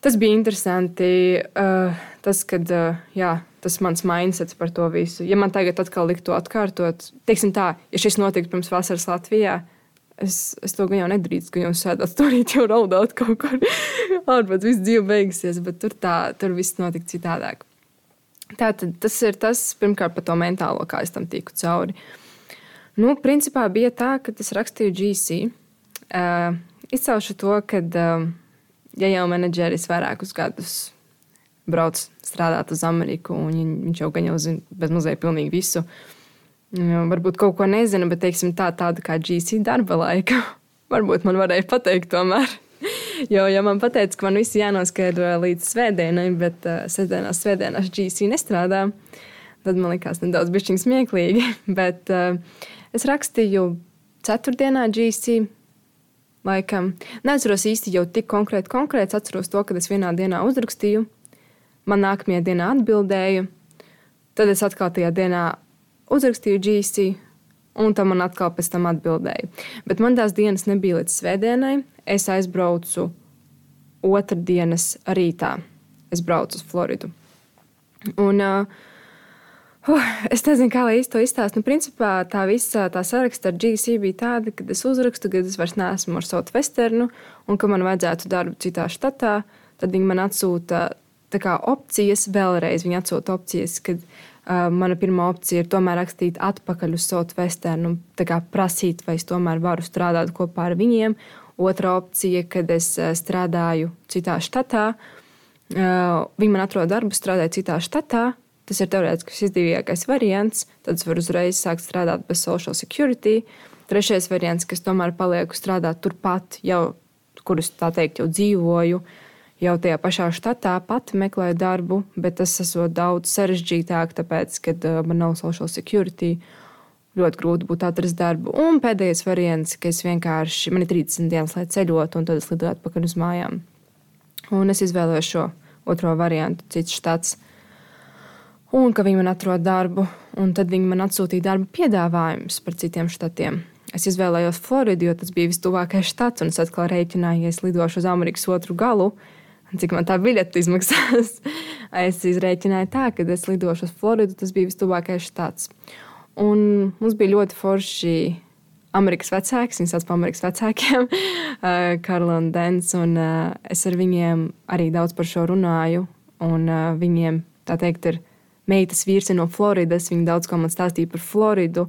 Tas bija interesanti. Uh, tas, kad uh, jā, tas mans mindsets par to visu. Ja man tagad atkal liktu to atkārtot, teiksim tā, ja šis notiktu pirms vasaras Latvijā, es, es to jau nedarītu, ka jau sēdētu tur jau raudāt kaut kur ārpus, viss dzīve beigsies, bet tur, tā, tur viss notika citādāk. Tātad tas ir tas, pirmkārt, par to mentālo, kā es tam tiku cauri. Nu, principā bija tā, ka es rakstīju GC. Uh, izcelšu to, ka uh, ja jau menedžeris vairākus gadus brauc strādāt uz Ameriku, un viņš jau gan jau zina bez mazliet pilnīgi visu. Varbūt kaut ko nezina, bet teiksim, tā tāda kā GC darba laika. varbūt man varēja pateikt tomēr. Jo, ja man teica, ka man viss jānoskaidro līdz svētdienai, bet uh, sestdienās, svētdienās GC nestrādā, tad man likās nedaudz smieklīgi. bet uh, es rakstīju ceturtdienā GC. Laikam. Neatceros īsti jau tik konkrēti, konkrēti. Atceros to, ka es vienā dienā uzrakstīju, man nākamajā dienā atbildēju, tad es atkal tajā dienā uzrakstīju GC, un tam man atkal pēc tam atbildēja. Bet man tās dienas nebija līdz svētdienai. Es aizbraucu otrdienas rītā. Es braucu uz Floridu. Un, uh, Uh, es nezinu, kā lai to izstāstu. Nu, principā tā visa tā saraksta ar GC bija tāda, ka es uzrakstu, ka es vairs neesmu ar Sotu Westernu un ka man vajadzētu darbu citā štatā. Tad viņi man atsūta kā, opcijas vēlreiz. Viņi atsūta opcijas, kad uh, mana pirmā opcija ir tomēr rakstīt atpakaļ uz Sotu Westernu un kā, prasīt, vai es tomēr varu strādāt kopā ar viņiem. Otra opcija, kad es uh, strādāju citā štatā. Uh, viņi man atrod darbu, strādāju citā štatā Tas ir teorētiski izdevīgākais variants. Tad es varu uzreiz sākt strādāt bez social security. Trešais variants, kas tomēr palieku strādāt turpat, jau, kurus tā teikt, jau dzīvoju, jau tajā pašā štatā, pati meklēju darbu, bet tas esot daudz sarežģītāk, tāpēc, ka uh, man nav social security. Ļoti grūti būtu atrast darbu. Un pēdējais variants, ka es vienkārši, man ir 30 dienas, lai ceļotu, un tad es lidoju atpakaļ uz mājām. Un es izvēlējos šo otro variantu, cits štats un ka viņi man atrod darbu. Un tad viņi man atsūtīja darba piedāvājumus par citiem štatiem. Es izvēlējos Floridu, jo tas bija vistuvākais štats, un es atkal rēķināju, ja es lidošu uz Amerikas otru galu, cik man tā biļete izmaksās. es izrēķināju tā, ka es lidošu uz Floridu, tas bija vistuvākais štats. Un mums bija ļoti forši Amerikas vecāki, viņas sauc par Amerikas vecākiem, Karla un Dens, un uh, es ar viņiem arī daudz par šo runāju. Un uh, viņiem, tā teikt, ir meitas vīrs no Floridas. Viņa daudz ko man stāstīja par Floridu.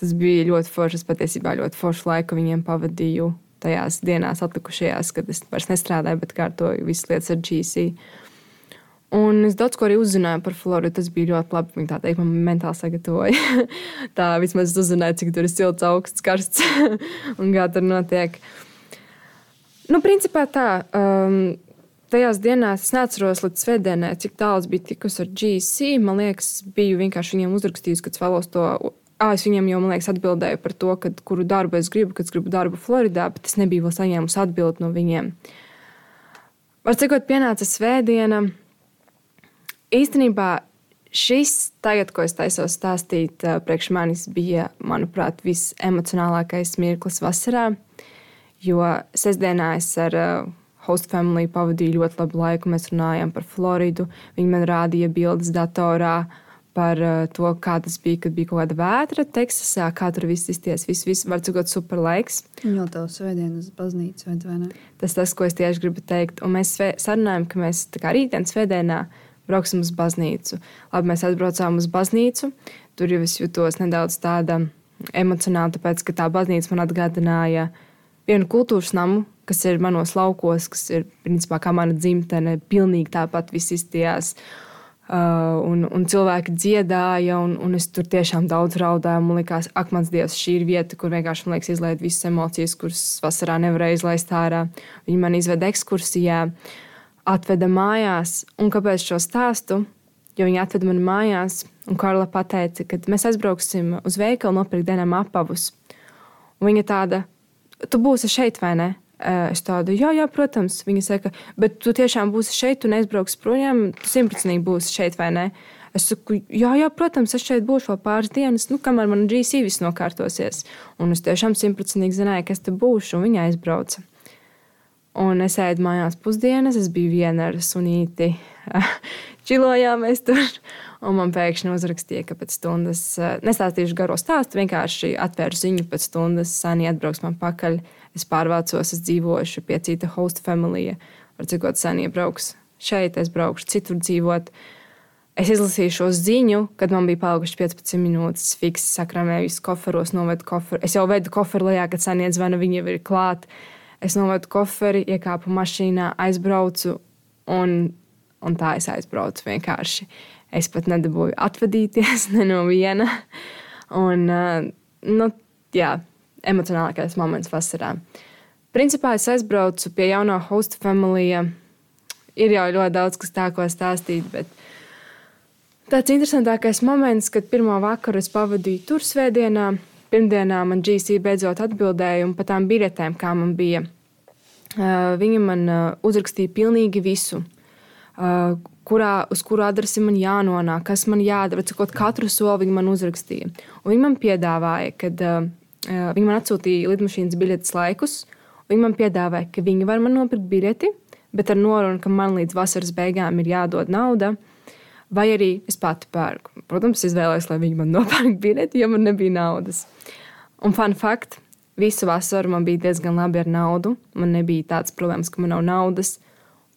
Tas bija ļoti forši. Es patiesībā ļoti foršu laiku viņiem pavadīju tajās dienās, atlikušajās, kad es vairs nestrādāju, bet kārtoju visas lietas ar GC. Un es daudz ko arī uzzināju par Floridu. Tas bija ļoti labi. Viņa tā teikt, man mentāli sagatavoja. tā vismaz uzzināja, cik tur ir silts, augsts, karsts un kā tur notiek. Nu, principā tā. Um, tajās dienās es neatceros līdz svētdienai, cik tālu bija tikusi ar GC. Man liekas, biju vienkārši viņiem uzrakstījis, ka vēlos to. À, es viņiem jau, man liekas, atbildēju par to, kad, kuru darbu es gribu, kad es gribu darbu Floridā, bet es nebiju vēl saņēmusi atbildi no viņiem. Var cikot, pienāca svētdiena. Īstenībā šis, tagad, ko es taisos stāstīt, priekš manis bija, manuprāt, visemocionālākais mirklis vasarā. Jo sestdienā es ar host family pavadīju ļoti labu laiku. Mēs runājām par Floridu. Viņi man rādīja bildes datorā par uh, to, kā tas bija, kad bija kaut kāda vētra Teksasā, kā tur viss izties. Viss, viss var cikot super laiks. Jau tā svētdienas baznīca, vai ne? Tas tas, ko es tieši gribu teikt. Un mēs sarunājam, ka mēs tā kā rītdienas svētdienā brauksim uz baznīcu. Labi, mēs atbraucām uz baznīcu. Tur jau es jutos nedaudz tāda emocionāli, tāpēc, ka tā baznīca man atgādināja vienu kultūras namu, kas ir manos laukos, kas ir principā kā mana dzimtene, pilnīgi tāpat viss izstījās. Uh, un, un cilvēki dziedāja, un, un es tur tiešām daudz raudāju. Man liekas, ak, mans dievs, šī ir vieta, kur vienkārši liekas, izlaiž visas emocijas, kuras vasarā nevarēju izlaist ārā. Viņi man izveda ekskursijā, atveda mājās. Un kāpēc šo stāstu? Jo viņi atveda mani mājās, un Karla teica, ka mēs aizbrauksim uz veikalu nopirkt dienām apavus. Un viņa tāda, tu būsi šeit vai ne? Es tādu, jā, jā, protams, viņa saka, bet tu tiešām būsi šeit, tu neizbrauksi projām, tu simtprocentīgi būsi šeit vai ne? Es saku, jā, jā, protams, es šeit būšu vēl pāris dienas, nu, kamēr man GC viss nokārtosies. Un es tiešām simtprocentīgi zināju, kas te būšu, un viņa aizbrauca. Un es ēdu mājās pusdienas, es biju viena ar sunīti. Čilojāmies tur, un man pēkšņi uzrakstīja, ka pēc stundas, nestāstīšu garo stāstu, vienkārši atvēru ziņu, pēc stundas Sani atbrauks man pakaļ. Es pārvācos, es dzīvošu pie cita host familija, ar cik ļoti sen iebrauks šeit, es braukšu citur dzīvot. Es izlasīju šo ziņu, kad man bija palikušas 15 minūtes. Fiks sakramēju visus koferos, novedu koferu. Es jau vedu koferu lejā, kad sen iedzvana, viņi jau ir klāt. Es novedu koferi, iekāpu mašīnā, aizbraucu un, un tā es aizbraucu vienkārši. Es pat nedabūju atvadīties ne no viena. Un, uh, nu, jā, emocionālākais moments vasarā. Principā es aizbraucu pie jaunā hosta familija. Ir jau ļoti daudz, kas tā ko stāstīt, bet tāds interesantākais moments, kad pirmo vakaru es pavadīju tur svētdienā, pirmdienā man GC beidzot atbildēja un par tām biļetēm, kā man bija. Viņa man uzrakstīja pilnīgi visu, kurā, uz kuru adresi man jānonāk, kas man jādara. Cikot katru soli viņa man uzrakstīja. Un viņa man piedāvāja, kad viņa man atsūtīja lidmašīnas biļetes laikus, Viņi man piedāvāja, ka viņi var man nopirkt biļeti, bet ar norunu, ka man līdz vasaras beigām ir jādod nauda. Vai arī es pati pērku. Protams, izvēlējos, lai viņi man nopērk biļeti, jo man nebija naudas. Un fun fact, visu vasaru man bija diezgan labi ar naudu. Man nebija tādas problēmas, ka man nav naudas.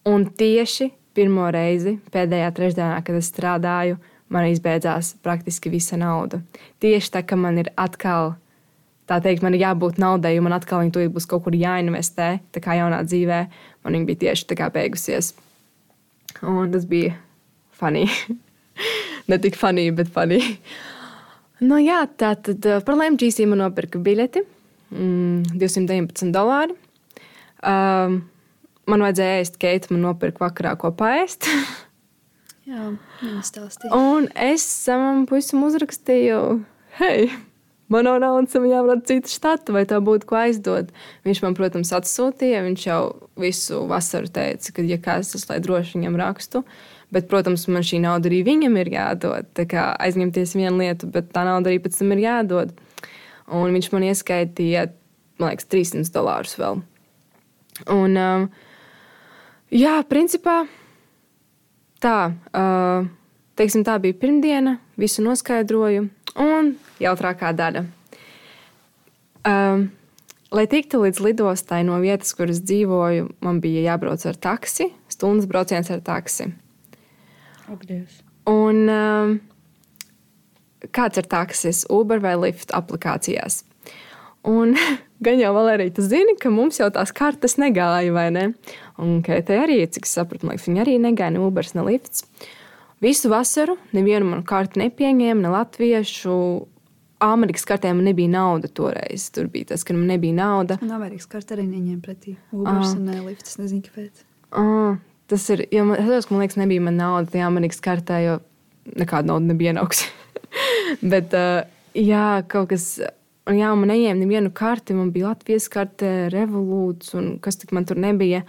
Un tieši pirmo reizi, pēdējā trešdienā, kad es strādāju, man izbeidzās praktiski visa nauda. Tieši tā, ka man ir atkal tā teikt, man ir jābūt naudai, jo man atkal viņa būs kaut kur jāinvestē. Tā kā jaunā dzīvē man viņa bija tieši tā kā beigusies. Un tas bija funny. ne tik funny, bet funny. nu, jā, tā tad uh, par LMGC man nopirka biļeti. Mm, 219 dolāri. Um, man vajadzēja ēst keitu, man nopirka vakarā ko paēst. jā, viņa stāstīja. Un es savam puisim uzrakstīju, hei! Man nav naudas, man jābrauc citu štatu, vai tā būtu ko aizdot. Viņš man, protams, atsūtīja. Viņš jau visu vasaru teica, ka, ja kāds tas, lai droši viņam rakstu. Bet, protams, man šī nauda arī viņam ir jādod. Tā kā aizņemties vienu lietu, bet tā nauda arī pēc tam ir jādod. Un viņš man ieskaitīja, man liekas, 300 dolārus vēl. Un, um, jā, principā tā. Uh, teiksim, tā bija pirmdiena, visu noskaidroju. Un jautrākā daļa. Um, lai tiktu līdz lidostai no vietas, kur es dzīvoju, man bija jābrauc ar taksi, stundas brauciens ar taksi. Apdies. Un um, kāds ir taksis, Uber vai Lyft aplikācijās? Un gan jau Valērija, tu zini, ka mums jau tās kartes negāja, vai ne? Un Keitē arī, cik es sapratu, liekas, viņi arī negāja ne Ubers, ne Lifts. Visu vasaru nevienu manu karti nepieņēma, ne latviešu. Amerikas kartē man nebija nauda toreiz. Tur bija tas, ka man nebija nauda. Man Amerikas kartē arī neņēma pretī. Ubers un Lifts, es nezinu, kāpēc. Ah, tas ir, jo man, tas, man liekas, nebija man nauda tajā Amerikas kartē, jo nekāda nauda nebija ienāks. Bet, uh, jā, kaut kas. Un jā, man neņēma nevienu karti. Man bija Latvijas karte, revolūts un kas tik man tur nebija.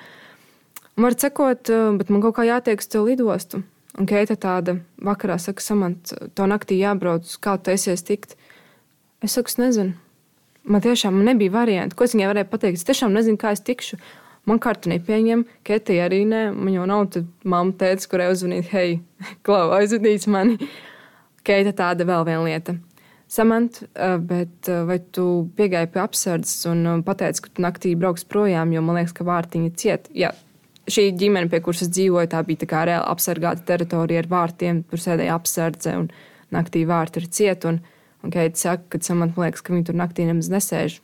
Un var sakot, bet man kaut kā jātiek uz to lidostu. Un Keita tāda vakarā saka, Samants, to naktī jābrauc, kā tu esies tikt. Es saku, es nezinu. Man tiešām nebija variantu. Ko es viņai varēju pateikt? Es tiešām nezinu, kā es tikšu. Man kartu nepieņem, Ketija arī nē. Man jau nav mamma teica, kurai uzzvanīt, hei, klau, aizvedīts mani. Keita tāda vēl viena lieta. Samant, eh, bet eh, vai tu piegāji pie apsardzes un eh, pateici, ka tu naktī brauks projām, jo man liekas, ka vārtiņa ciet? Jā, šī ģimene, pie kuras es dzīvoju, tā bija tā reāli apsargāta teritorija ar vārtiem. Tur sēdēja apsardze un naktī vārti ir cieti. Un, Keita saka, ka Samants liekas, ka viņi tur naktī nemaz nesēž.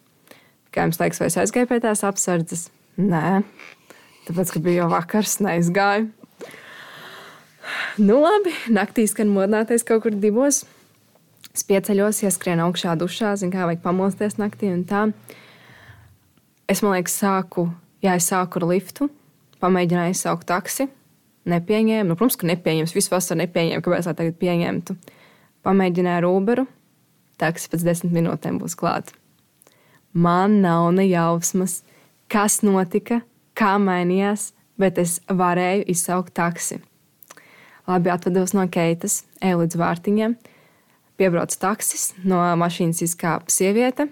Kā jums liekas, vai es aizgāju pie tās apsardzes? Nē, tāpēc, ka bija jau vakars, neizgāju. Nu, labi, naktī skan modināties kaut kur divos. Es pieceļos, ieskrienu augšā dušā, zinu, kā vajag pamosties naktī un tā. Es, man liekas, sāku, jā, es sāku ar liftu pamēģināju izsaukt taksi. Nepieņēma. Nu, protams, ka nepieņems. Visu vasaru nepieņēma. Kāpēc lai tagad pieņemtu? Pamēģināju ar Uberu. Taksi pēc desmit minūtēm būs klāta. Man nav ne jausmas, kas notika, kā mainījās, bet es varēju izsaukt taksi. Labi, atvados no Keitas, eju līdz vārtiņiem. Piebrauc taksis, no mašīnas izkāpa sieviete.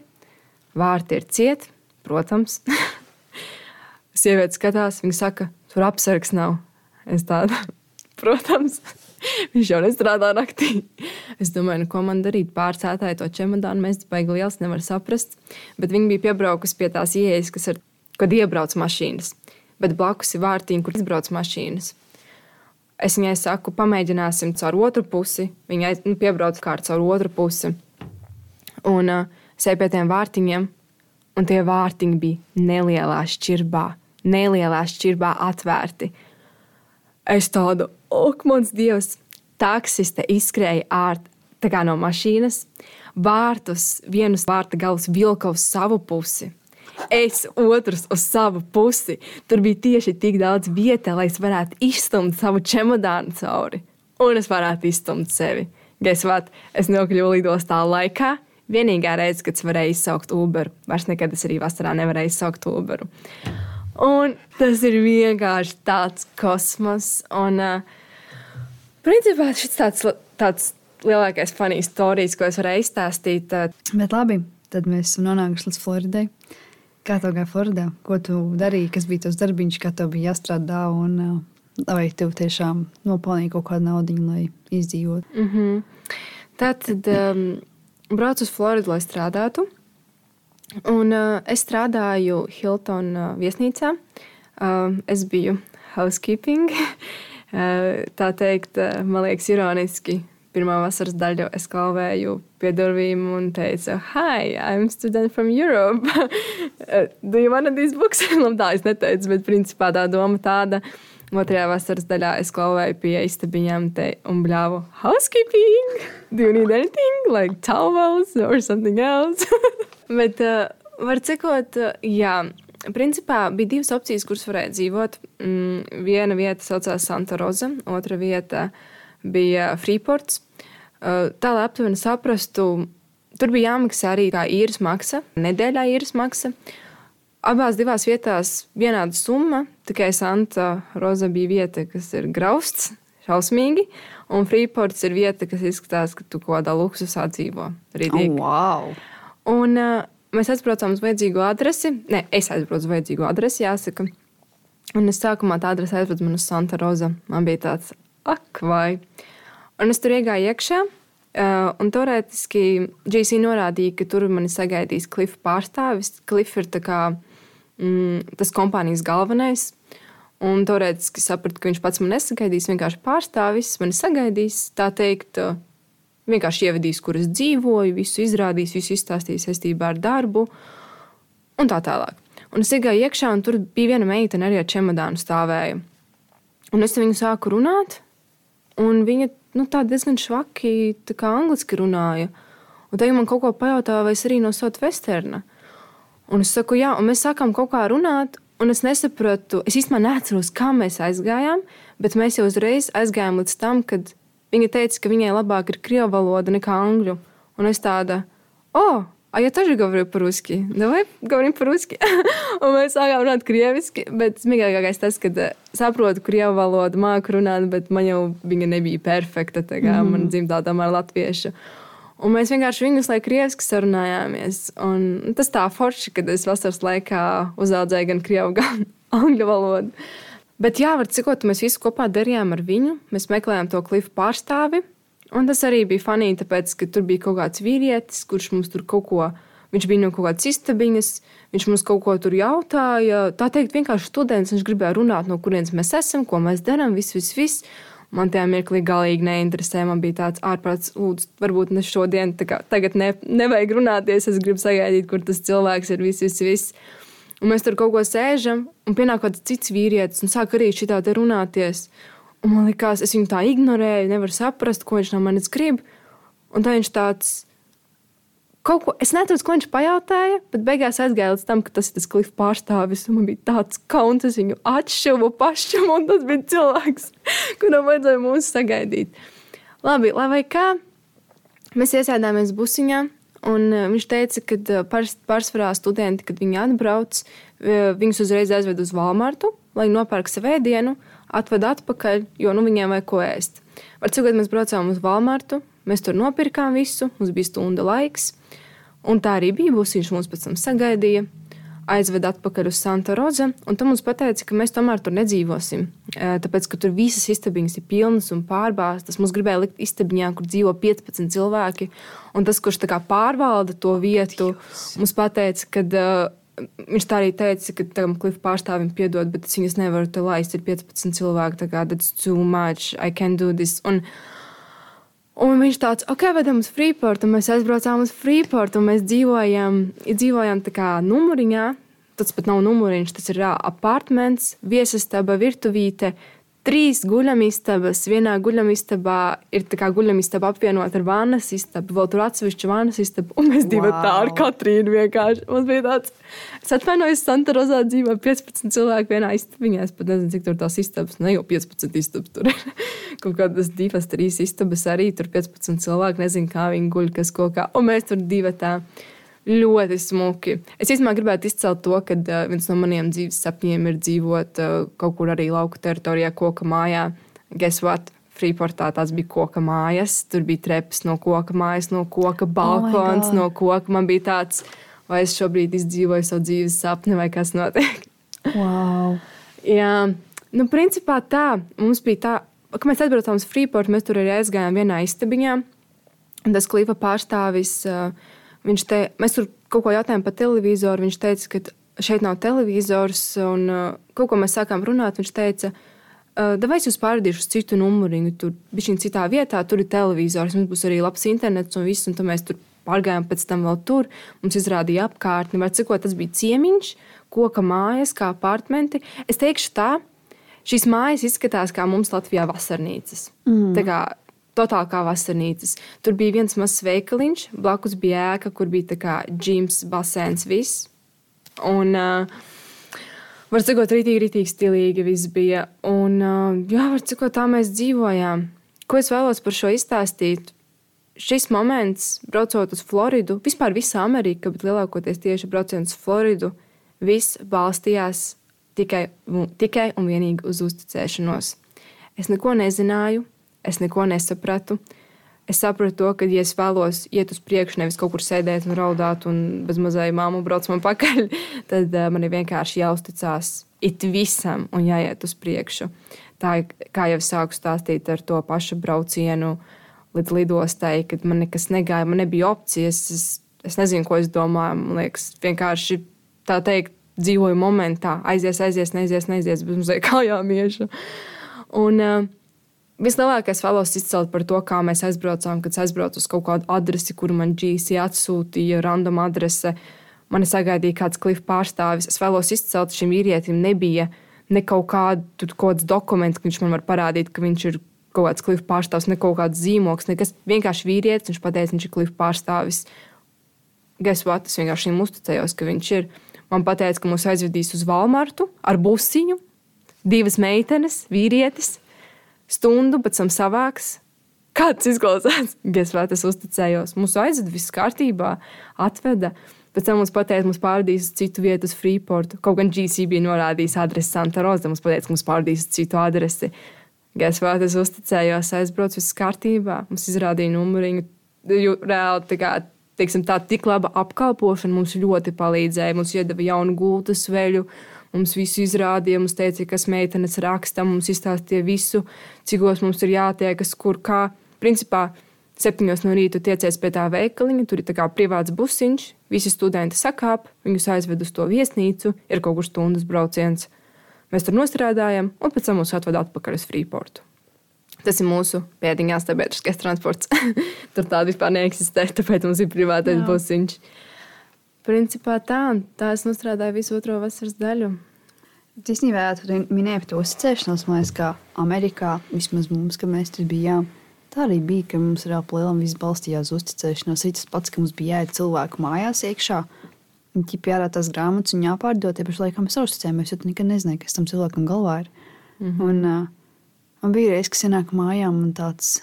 Vārti ir cieti, protams. Sieviete skatās, viņa saka, tur apsargs nav. Es tādu, protams, viņš jau nestrādā naktī. Es domāju, nu, ko man darīt. Pārcētāji to čemodānu mēs baigi liels nevar saprast. Bet viņi bija piebraukusi pie tās ieejas, kas ir, kad iebrauc mašīnas. Bet blakus ir vārtiņi, kur izbrauc mašīnas. Es viņai saku, pamēģināsim caur otru pusi. Viņa nu, piebrauc kā caur otru pusi. Un uh, eju pie tiem vārtiņiem, un tie vārtiņi bija nelielā šķirbā nelielā šķirbā atvērti. Es tādu, ok, mans dievs, taksiste izskrēja ārā no mašīnas, vārtus, vienus vārta galus vilka uz savu pusi. es otrs uz savu pusi. Tur bija tieši tik daudz vietas, lai es varētu izstumt savu čemodānu cauri. Un es varētu izstumt sevi. Gaisvāt, es nokļuvu lidostā laikā. Vienīgā reize, kad es varēju izsaukt Uberu, vairs nekad es arī vasarā nevarēju izsaukt Uberu. Un tas ir vienkārši tāds kosmos. Un, uh, principā šis tāds, tāds lielākais funny stāstījums, ko es varēju izstāstīt. Uh, Bet labi, tad mēs esam nonākuši līdz Floridai. Kā tev gāja Floridā? Ko tu darīji, kas bija tas darbiņš, kā tev bija jāstrādā? Un, vai tev tiešām nopelnīja kaut kādu naudu, lai izdzīvotu? Mm -hmm. Tad, um, braucu uz Floridu, lai strādātu. Un, uh, es strādāju Hilton uh, viesnīcā. Uh, es biju housekeeping. uh, tā teikt, uh, man liekas, ironiski pirmā vasaras daļu es kalvēju pie durvīm un teicu, Hi, I'm a student from Europe. Do you want these books? Labi, tā es neteicu, bet principā tā doma tāda. Otrajā vasaras daļā es klauvēju pie istabiņām un bļāvu housekeeping. Do you need anything like towels or something else? bet, uh, var cikot, uh, jā, principā bija divas opcijas, kuras varēja dzīvot. Mm, viena vieta saucās Santa Rosa, otra vieta bija Freeports. Uh, tā lai aptuveni saprastu, tur bija jāmaksā arī īres maksa, nedēļā īres maksa. Abās divās vietās vienāda summa, tikai Santa Roza bija vieta, kas ir grausts, šausmīgi, un Freeports ir vieta, kas izskatās, ka tu kaut kādā luksusā dzīvo. Rītīgi. Oh, wow! Un uh, mēs aizbraucām uz vajadzīgo adresi. Nē, es aizbraucu uz vajadzīgo adresi, jāsaka. Un es sākumā tā adrese aizvedu man uz Santa Roza. Man bija tāds, ak, vai. Un es tur iegāju iekšā. Uh, un teorētiski GC norādīja, ka tur mani sagaidīs Klifa pārstāvis. Klifa ir kā, mm, tas kompānijas galvenais. Un teorētiski sapratu, ka viņš pats man nesagaidīs, vienkārši pārstāvis mani sagaidīs. Tā teikt, uh, vienkārši ievedīs, kur es dzīvoju, visu izrādīs, visu izstāstīs saistībā ar darbu un tā tālāk. Un es iegāju iekšā, un tur bija viena meitene arī ar čemodānu stāvēja. Un es viņu sāku runāt, Un viņa nu, diezgan švaki angliski runāja. Un tad man kaut ko pajautāja, vai es arī no Sotu Vesterna. Un es saku, jā, un mēs sākām kaut kā runāt, un es nesapratu, es īstenībā neatceros, kā mēs aizgājām, bet mēs jau uzreiz aizgājām līdz tam, kad viņa teica, ka viņai labāk ir krievu valoda nekā angļu. Un es tāda, oh, А я тоже говорю по-русски. Давай говорим по-русски. un mēs sākām runāt krieviski, bet smieklīgākais tas, ka saprotu krievu valodu, māku runāt, bet man jau viņa nebija perfekta. Tā kā mm. man dzimtā tomēr latviešu. Un mēs vienkārši viņus laikam krieviski sarunājāmies. Un tas tā forši, kad es vasaras laikā uzaudzēju gan krievu, gan angļu valodu. Bet jā, var cikot, mēs visi kopā darījām ar viņu. Mēs meklējām to klifu pārstāvi. Un tas arī bija funny, tāpēc, ka tur bija kaut kāds vīrietis, kurš mums tur kaut ko. Viņš bija no kaut kādas istabiņas, viņš mums kaut ko tur jautāja. Tā teikt, vienkārši students. Viņš gribēja runāt, no kurienes mēs esam, ko mēs darām, viss, viss, viss. Man tajā mirklī galīgi neinteresē. Man bija tāds ārprāts, lūdzu, varbūt ne šodien, kā, tagad ne, nevajag runāties. Es gribu sagaidīt, kur tas cilvēks ir, viss, viss. viss. Un mēs tur kaut ko sēžam, un pienāk kāds cits vīrietis, un sāk arī šitā te runāties. Un man liekas, es viņu tā ignorēju, nevaru saprast, ko viņš no manis grib. Un tā viņš tāds. Kaut ko, es nesaprotu, ko viņš pajautāja, bet beigās aizgāja līdz tam, ka tas ir tas klipa pārstāvis. Man bija tāds kauns, es viņu atšuvu pašam, un tas bija cilvēks, kuram vajadzēja mūs sagaidīt. Labi, lai kā, mēs iesēdāmies busiņā, un uh, viņš teica, ka uh, pārsvarā studenti, kad viņi atbrauc, uh, viņus uzreiz aizved uz Walmartu, lai nopērk savu ēdienu atved atpakaļ, jo nu, viņiem vajag ko ēst. Ar cik mēs braucām uz Walmartu, mēs tur nopirkām visu, mums bija stunda laiks. Un tā arī bija. Būs viņš mums pēc tam sagaidīja, aizveda atpakaļ uz Santa Roza. Un tam mums teica, ka mēs tomēr tur nedzīvosim. Tāpēc, ka tur visas istabiņas ir pilnas un pārbāztas. Mums gribēja likt istabiņā, kur dzīvo 15 cilvēki. Un tas, kurš pārvalda to vietu, mums teica, ka Viņš tā arī teica, ka tam klipa pārstāvim piedod, bet es viņas nevaru te laist. Ir 15 cilvēki, tā kā that's too much, I can do this. Un, un viņš tāds, ok, vedam uz Freeport, un mēs aizbraucām uz Freeport, un mēs dzīvojam, dzīvojam tā kā numuriņā. Tas pat nav numuriņš, tas ir apartments, viesastaba, virtuvīte, trīs guļamistabas. Vienā guļamistabā ir tā kā guļamistaba apvienot ar vannas istabu, vēl tur atsevišķa vannas istaba, un mēs divi wow. tā ar Katrīnu vienkārši. Mums bija tāds, es atvainojos, Santa Rozā dzīvo 15 cilvēku vienā istabiņā. Es pat nezinu, cik tur tās istabas, ne jau 15 istabas tur ir. Kaut kādas divas, trīs istabas arī tur 15 cilvēku, nezinu, kā viņi guļ, kas ko kā, un mēs tur divi tā ļoti smuki. Es īstenībā gribētu izcelt to, ka uh, viens no maniem dzīves sapņiem ir dzīvot uh, kaut kur arī lauka teritorijā, koka mājā. Guess what? Freeportā tās bija koka mājas. Tur bija trepas no koka mājas, no koka balkons, oh no koka. Man bija tāds, vai es šobrīd izdzīvoju savu dzīves sapni, vai kas notiek. wow. Jā, nu, principā tā. Mums bija tā, kad mēs atbraucām uz Freeportu, mēs tur arī aizgājām vienā istabiņā. Tas klipa pārstāvis. Uh, Viņš te, mēs tur kaut ko jautājām par televizoru. Viņš teica, ka šeit nav televizors. Un uh, kaut ko mēs sākām runāt. Viņš teica, uh, vai es jūs pārādīšu uz citu numuriņu, tur bija šī citā vietā, tur ir televizors, mums būs arī labs internets un viss. Un tad mēs tur pārgājām pēc tam vēl tur. Mums izrādīja apkārtni, var cikot tas bija ciemiņš, koka mājas, kā apartamenti. Es teikšu tā, šīs mājas izskatās kā mums Latvijā vasarnīcas. Mm. Tā kā totāli kā vasarnīcas. Tur bija viens mazs veikaliņš, blakus bija ēka, kur bija džims, basēns, viss. Un, uh, var sakot, rītīgi, rītīgi stilīgi viss bija. Un, uh, jā, var sakot, tā mēs dzīvojām. Ko es vēlos par šo izstāstīt? Šis moments, braucot uz Floridu, vispār visa Amerika, bet lielākoties tieši brauciens uz Floridu, viss balstījās tikai, tikai un vienīgi uz uzticēšanos. Es neko nezināju, es neko nesapratu. Es sapratu to, ka, ja es vēlos iet uz priekšu, nevis kaut kur sēdēt un raudāt, un bez mazai māmu brauc man pakaļ, tad uh, man ir vienkārši jāuzticas it visam un jāiet uz priekšu. Tā kā jau sāku stāstīt ar to pašu braucienu līdz lidostai, kad man nekas negāja, man nebija opcijas. Es, es nezinu, ko es domāju. Man liekas, vienkārši tā teikt, dzīvoju momentā, aizies, aizies, neizies, neizies, bez mazliet kājām iešu. Un, uh, Vislielākais vēlos izcelt par to, kā mēs aizbraucām, kad aizbraucu uz kaut kādu adresi, kuru man GC atsūtīja, random adrese. Mani sagaidīja kāds klipa pārstāvis. Es vēlos izcelt, šim vīrietim nebija ne kaut kāds dokuments, ka viņš man var parādīt, ka viņš ir kaut kāds klipa pārstāvis, ne kaut kāds zīmogs, nekas. Vienkārši vīrietis, viņš pateica, viņš ir klipa pārstāvis. Guess what? Es vienkārši viņam uzticējos, ka viņš ir. Man teica, ka mūs aizvedīs uz Valmartu ar busiņu, divas meitenes, vīrietis stundu, pēc tam savāks. Kāds izklausās? Gesvēt, es uzticējos. Mūsu aizveda, viss kārtībā, atveda. Pēc tam mums pateica, mums pārdīs uz citu vietu, uz Freeportu. Kaut gan GC bija norādījis adresi Santa Rosa, mums pateica, ka mums pārdīs uz citu adresi. Gesvēt, es uzticējos, aizbraucu, viss kārtībā. Mums izrādīja numuriņu. Reāli tā kā teiksim, tā tik laba apkalpošana mums ļoti palīdzēja. Mums iedeva jaunu gultas veļu, Mums visu izrādīja, mums teica, kas meitenes raksta, mums izstāstīja visu, cikos mums ir jātiekas, kur kā. Principā, septiņos no rīta tiecies pie tā veikaliņa, tur ir tā kā privāts busiņš, visi studenti sakāp, viņus aizved uz to viesnīcu, ir kaut kur stundas brauciens. Mēs tur nostrādājam, un pēc tam mūs atved atpakaļ uz Freeportu. Tas ir mūsu pēdiņā sabiedriskais transports. tur tāda vispār neeksistē, tāpēc mums ir privātais busiņš. Principā tā, tā es nostrādāju visu otro vasaras daļu. Īstenībā tu minēji par to uzticēšanos, man liekas, kā Amerikā, vismaz mums, kad mēs tur bijām. Tā arī bija, ka mums ir aplēlam viss balstījās uz uzticēšanos. Ir tas pats, ka mums bija jāiet cilvēku mājās iekšā. Viņi jārā tās grāmatas un jāpārdod, tie paši laikam mēs uzticējāmies, jo tu nekad nezināji, kas tam cilvēkam galvā ir. Mm -hmm. Un, uh, man bija reize, kas ienāk mājām un tāds,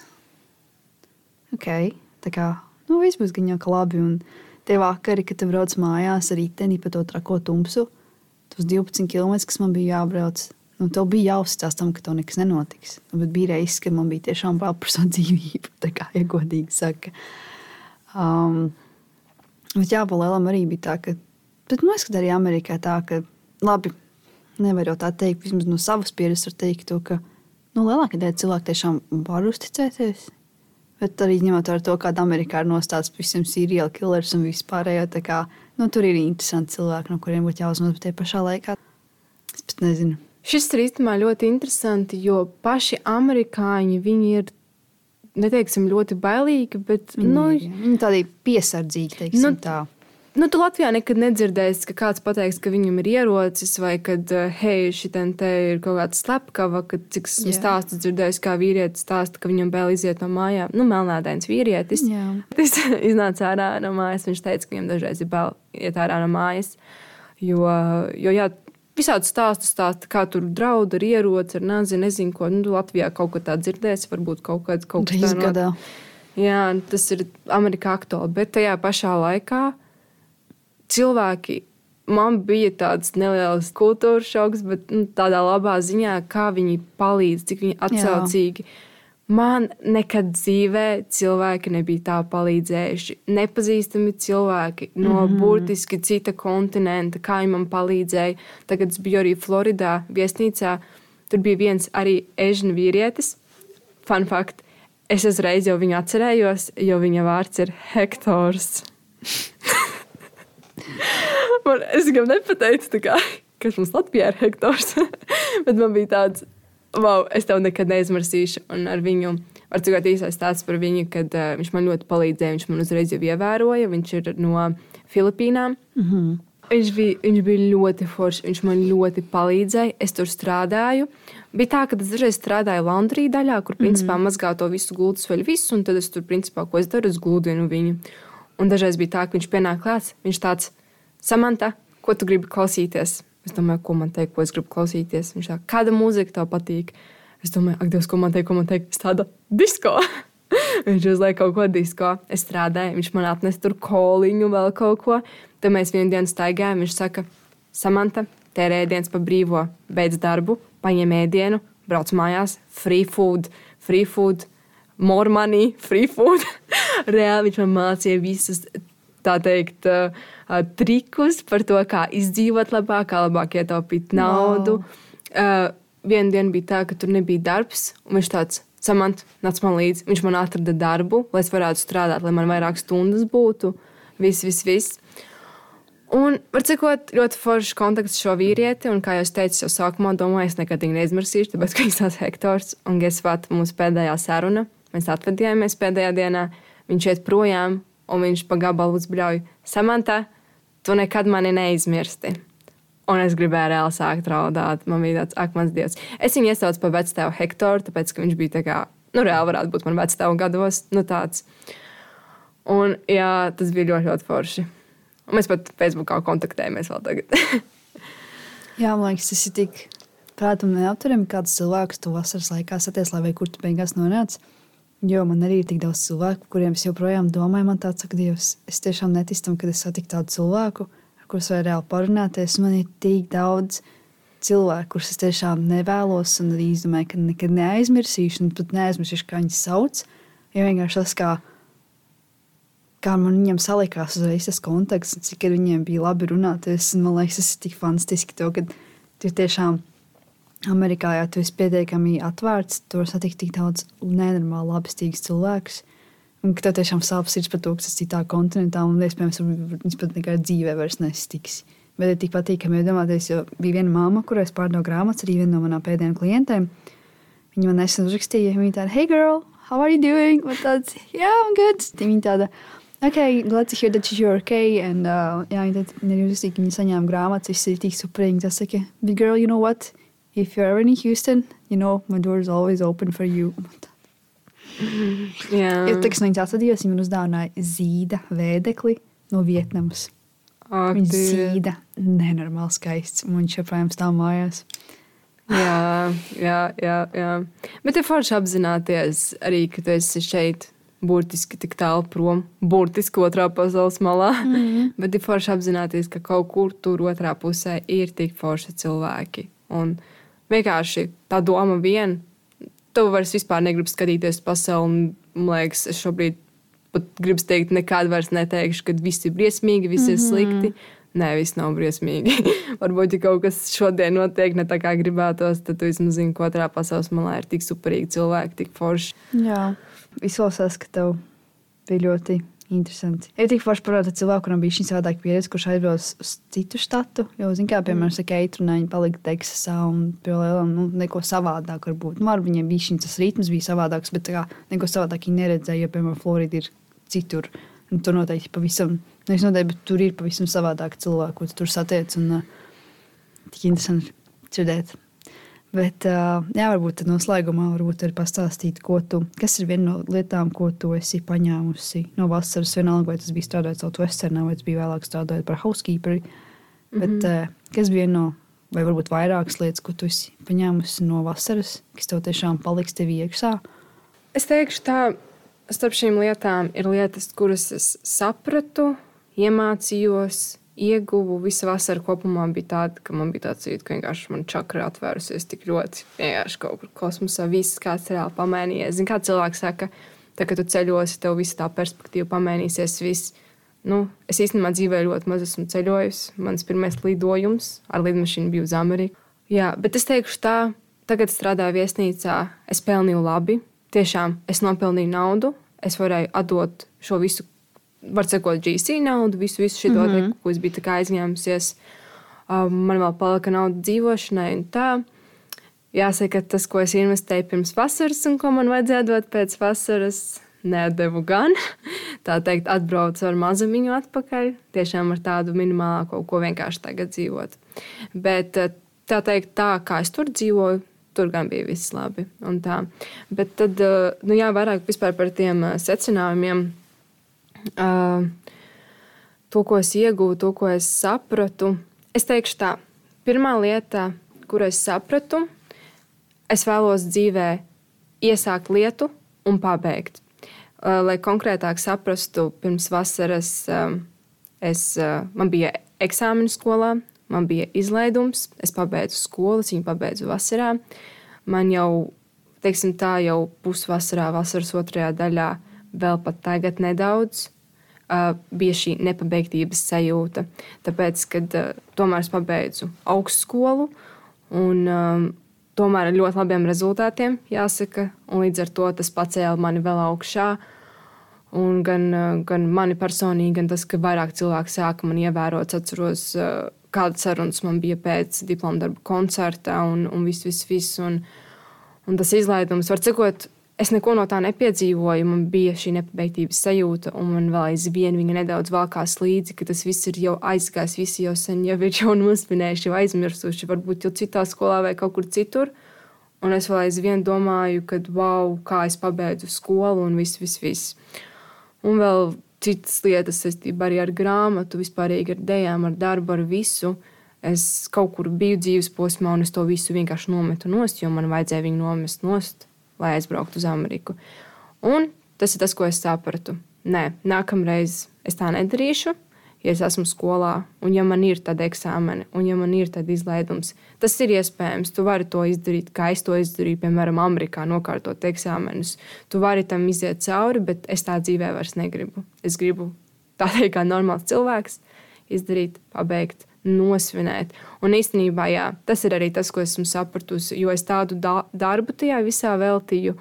ok, tā kā, nu viss būs gan jau labi. Un, tie vakari, kad tu brauc mājās ar riteni pa to trako tumsu, tos 12 km, kas man bija jābrauc. Nu, tev bija jāuzticas tam, ka tev nekas nenotiks. Nu, bet bija reizes, kad man bija tiešām bail par savu dzīvību. Tā kā ja godīgi saka. Um, bet jā, Balēlam arī bija tā, ka. Bet man liekas, ka arī Amerikā tā, ka labi, nevar jau tā teikt, vismaz no savas pieredzes var teikt to, ka nu, lielākā daļa cilvēku tiešām var uzticēties. Bet arī ņemot vērā to, kāda Amerikā ir nostāsts visiem seriāla killeriem un vispārējo, tā kā nu, tur ir interesanti cilvēki, no kuriem būtu jāuzmanās, tie pašā laikā es pat nezinu. Šis ir īstenībā ļoti interesanti, jo paši amerikāņi ir neteiksim ļoti bailīgi, bet viņi, nu, viņi tādi piesardzīgi, teiksim nu, tā. Nu, tu Latvijā nekad nedzirdēsi, ka kāds pateiks, ka viņam ir ierocis, vai kad, eh, hei, šī te ir kaut kāda slepkava, kad cik esmu Jā. stāstus dzirdējis, kā vīrietis stāsta, ka viņam vēl iziet no mājām. Nu, melnādains vīrietis. Jā. Tas iznāca ārā no mājas. Viņš teica, ka viņam dažreiz ir bail iet ārā no mājas. Jo, jo jā, visādi stāstu stāsta, kā tur draud ar ieroci, ar nazi, nezinu, ko. Nu, Latvijā kaut ko tādu dzirdēs, varbūt kaut kāds kaut kas tāds. Jā, tas ir Amerikā aktuāli, bet tajā pašā laikā cilvēki. Man bija tāds neliels kultūras šoks, bet nu, tādā labā ziņā, kā viņi palīdz, cik viņi atsaucīgi. Jā. Man nekad dzīvē cilvēki nebija tā palīdzējuši. Nepazīstami cilvēki no mm -hmm. burtiski cita kontinenta, kā viņi man palīdzēja. Tagad es biju arī Floridā, viesnīcā. Tur bija viens arī ežņu vīrietis. Fun fact, es uzreiz jau viņu atcerējos, jo viņa vārds ir Hektors. man, es viņam nepateicu, kā, kas mums Latvijā ir Hektors. Bet man bija tāds, wow, es tev nekad neizmirsīšu. Un ar viņu var tikai īsais stāsts par viņu, kad uh, viņš man ļoti palīdzēja. Viņš man uzreiz jau ievēroja. Viņš ir no Filipīnām. Mm -hmm. Viņš bija, viņš bija ļoti foršs, viņš man ļoti palīdzēja. Es tur strādāju. Bija tā, ka es dažreiz strādāju laundrī daļā, kur principā mm mazgāju to visu gultas vēl visu, un tad es tur principā, ko es daru, es gludinu viņu. Un dažreiz bija tā, ka viņš pienāk klāts, viņš tāds Samanta, ko tu gribi klausīties? Es domāju, ko man teikt, ko es gribu klausīties. Viņš tā, kāda mūzika tev patīk? Es domāju, ak, Dievs, ko man teikt, ko man teikt? Es tādu disko. viņš uzliek kaut ko disko. Es strādāju, viņš man atnesa tur koliņu, vēl kaut ko. Tad mēs vienu dienu staigājām. Viņš saka, Samanta, tērē ēdienas pa brīvo, beidz darbu, paņem ēdienu, brauc mājās, free food, free food, more money, free food. Reāli viņš man mācīja visas tā teikt, uh, uh, trikus par to, kā izdzīvot labāk, kā labāk ietaupīt naudu. Wow. Uh, Vienu dienu bija tā, ka tur nebija darbs, un viņš tāds samants nāca man līdzi. Viņš man atrada darbu, lai es varētu strādāt, lai man vairāk stundas būtu. Viss, viss, viss. Un, var sakot, ļoti foršs kontakts ar šo vīrieti. Un, kā jau teicu, jau sākumā domāju, es nekad viņu neizmirsīšu, tāpēc, ka viņš ir Hektors. Un, gesvāt, mūsu pēdējā saruna, mēs atvadījāmies pēdējā dienā. Viņš iet projām, un viņš pa gabalu uzbļauj. Samantā, tu nekad mani neizmirsti. Un es gribēju reāli sākt raudāt. Man bija tāds, ak, mans dievs. Es viņu iesaucu par vecstāvu Hektoru, tāpēc, ka viņš bija tā kā, nu, reāli varētu būt man vecstāvu gados. Nu, tāds. Un, jā, tas bija ļoti, ļoti forši. Un mēs pat Facebookā kontaktējamies vēl tagad. Jā, man liekas, tas ir tik prātam neapturami, kāds cilvēks tu vasaras laikā saties, lai kur tu beigās nonāc. Jo man arī ir tik daudz cilvēku, kuriem es joprojām domāju, man tāds saka, Dievs, es tiešām neticam, kad es satiku tādu cilvēku, ar kurus var reāli parunāties. Man ir tik daudz cilvēku, kurus es tiešām nevēlos, un arī izdomāju, ka nekad neaizmirsīšu, un pat neaizmirsīšu, kā viņas sauc. Jo vienkārši tas, kā, kā man viņiem salikās uzreiz tas konteksts, un cik ar viņiem bija labi runāties. un Man liekas, tas ir tik fantastiski, to, ka tu tiešām Amerikā, ja tu esi pietiekami atvērts, tur satikt tik daudz nenormāli labestīgus cilvēkus. Un ka tev tiešām sāp sirds par to, kas ir citā kontinentā, un iespējams, viņas pat nekad dzīvē vairs nesatiks. Bet ir tik patīkami iedomāties, jo bija viena māma, kurai es pārdevu grāmatas, arī viena no manām pēdējām klientēm. Viņa man nesen uzrakstīja, viņa tāda, hey, girl, how are you doing? Man tāds, yeah, I'm good. Viņa tāda, okay, glad to hear that you're okay. And, uh, jā, viņa uzrakstīja, ka viņa saņēma grāmatas, viss ir tik superīgi. Tas saka, but girl, you know what? If you're ever in Houston, you know, my door is always open for you. jā, Ja tiks no viņas atsadījos, viņa uzdāvināja zīda vēdekli no Vietnamas. Ak, Viņa Dievs. zīda nenormāli skaists, un viņš joprojām stāv mājās. Jā, jā, jā, jā. Bet ir forši apzināties arī, ka tu esi šeit. Burtiski tik tālu prom, burtiski otrā pasaules malā. Mm -hmm. Bet ir forši apzināties, ka kaut kur tur otrā pusē ir tik forši cilvēki. Un vienkārši tā doma vien, tu vairs vispār negribi skatīties pasauli. Man liekas, es šobrīd pat gribu teikt, nekad vairs neteikšu, ka viss ir briesmīgi, viss mm -hmm. ir slikti. Nē, viss nav briesmīgi. Varbūt, ja kaut kas šodien notiek ne tā, kā gribētos, tad tu vismaz zini, ka otrā pasaules malā ir tik superīgi cilvēki, tik forši. Jā, izklausās, ka tev bija ļoti interesanti. Ir tik forši parādīt cilvēku, kuram bija šī savādāka pieredze, kurš aizbrauc uz citu štatu. Jo, zin, kā, piemēram, saka, eitrunā viņi palika Teksasā un pie lielām, nu, neko savādāk varbūt. Nu, ar viņiem bija tas ritms bija savādāks, bet kā neko savādāk viņi neredzēja, jo, piemēram, Florida ir citur. Un tur noteikti pavisam, nevis noteikti, bet tur ir pavisam savādāk cilvēki, ko tu tur satiec. Un, uh, tik interesanti dzirdēt. Bet, jā, varbūt noslēgumā varbūt arī pastāstīt, ko tu, kas ir viena no lietām, ko tu esi paņēmusi no vasaras. Vienalga, vai tas bija strādājot Southwesternā, vai tas bija vēlāk strādājot par housekeeperi. Mm -hmm. Bet, uh, kas bija viena no, vai varbūt vairākas lietas, ko tu esi paņēmusi no vasaras, kas tev tiešām paliks tev iekšā? Es teikšu tā, starp šīm lietām ir lietas, kuras es sapratu, iemācījos, ieguvu. Visa vasara kopumā bija tāda, ka man bija tāds jūtas, ka vienkārši man čakra atvērusies tik ļoti. Vienkārši kaut kur kosmosā viss kāds reāli pamainījies. Zini, kā cilvēks saka, tā, kad tu ceļosi, tev viss tā perspektīva pamainīsies. Viss. Nu, es īstenībā dzīvēju ļoti maz, esmu ceļojusi. Mans pirmais lidojums ar lidmašīnu bija uz Ameriku. Jā, bet es teikšu tā, tagad strādāju viesnīcā, es pelnīju labi. Tiešām es nopelnīju naudu, es varēju atdot šo visu var sekot GC naudu, visu, visu šo mm -hmm. Te, ko es biju aizņēmusies. Um, man vēl palika nauda dzīvošanai un tā. Jāsaka, tas, ko es investēju pirms vasaras un ko man vajadzēja dot pēc vasaras, nedevu gan. Tā teikt, atbraucu ar mazumiņu atpakaļ. Tiešām ar tādu minimālāko, ko vienkārši tagad dzīvot. Bet uh, tā teikt, tā kā es tur dzīvoju, tur gan bija viss labi. Bet tad, uh, nu jā, vairāk par tiem uh, secinājumiem to, ko es ieguvu, to, ko es sapratu. Es teikšu tā, pirmā lieta, kur es sapratu, es vēlos dzīvē iesākt lietu un pabeigt. Lai konkrētāk saprastu, pirms vasaras es, man bija eksāmena skolā, man bija izlaidums, es pabeidzu skolu, viņu pabeidzu vasarā. Man jau, teiksim, tā jau pusvasarā, vasaras otrajā daļā, vēl pat tagad nedaudz uh, bija šī nepabeigtības sajūta. Tāpēc, kad uh, tomēr es pabeidzu augstskolu un um, tomēr ar ļoti labiem rezultātiem, jāsaka, un līdz ar to tas pacēla mani vēl augšā. Un gan, uh, gan mani personīgi, gan tas, ka vairāk cilvēku sāka man ievērot, es atceros, uh, kādas sarunas man bija pēc diploma darba koncerta un, un viss, viss, viss. Un, un tas izlaidums, var sakot, Es neko no tā nepiedzīvoju. Man bija šī nepabeigtības sajūta, un man vēl aizvien viņa nedaudz valkās līdzi, ka tas viss ir jau aizgājis, visi jau sen jau ir jau nosvinējuši, jau aizmirsuši, varbūt jau citā skolā vai kaut kur citur. Un es vēl aizvien domāju, ka, wow, kā es pabeidzu skolu un viss, viss, viss. Un vēl citas lietas saistībā arī ar grāmatu, vispār ar dēļām, ar darbu, ar visu. Es kaut kur biju dzīves posmā, un es to visu vienkārši nometu nost, jo man vajadzēja viņu nomest nost lai aizbrauktu uz Ameriku. Un tas ir tas, ko es sapratu. Nē, nākamreiz es tā nedarīšu. Ja es esmu skolā, un ja man ir tāda eksāmena, un ja man ir tāda izlaidums, tas ir iespējams. Tu vari to izdarīt, kā es to izdarīju, piemēram, Amerikā, nokārtot eksāmenus. Tu vari tam iziet cauri, bet es tā dzīvē vairs negribu. Es gribu tādai kā normāls cilvēks izdarīt, pabeigt, nosvinēt. Un īstenībā jā, tas ir arī tas, ko esmu sapratusi, jo es tādu da darbu tajā visā veltīju,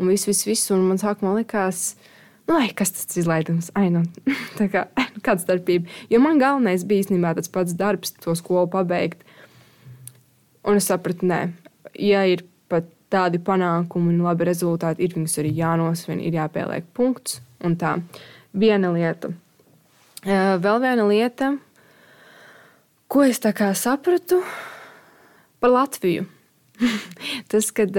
un viss, viss, viss, un man sākumā likās, nu, ai, kas tas izlaidums, ai, nu, tā kā, kāda starpība. Jo man galvenais bija īstenībā tas pats darbs, to skolu pabeigt. Un es sapratu, nē, ja ir pat tādi panākumi un labi rezultāti, ir viņus arī jānosvin, ir jāpieliek punkts. Un tā viena lieta. Vēl viena lieta, Ko es tā kā sapratu par Latviju? Tas, kad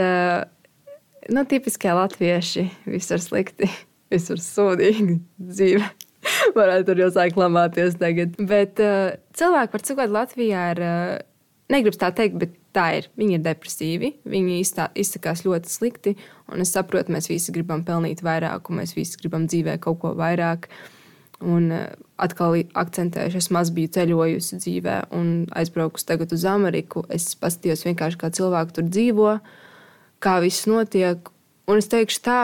nu, tipiskie latvieši visur slikti, visur sūdīgi dzīve. Varētu jau sākt lamāties tagad. Bet uh, cilvēki par cilvēku Latvijā ir, uh, negribu tā teikt, bet tā ir. Viņi ir depresīvi, viņi iztā, izsakās ļoti slikti. Un es saprotu, mēs visi gribam pelnīt vairāk, un mēs visi gribam dzīvē kaut ko vairāk. Uh, Un eh, atkal akcentējuši, es maz biju ceļojusi dzīvē un aizbraukusi tagad uz Ameriku. Es paskatījos vienkārši, kā cilvēki tur dzīvo, kā viss notiek. Un es teikšu tā,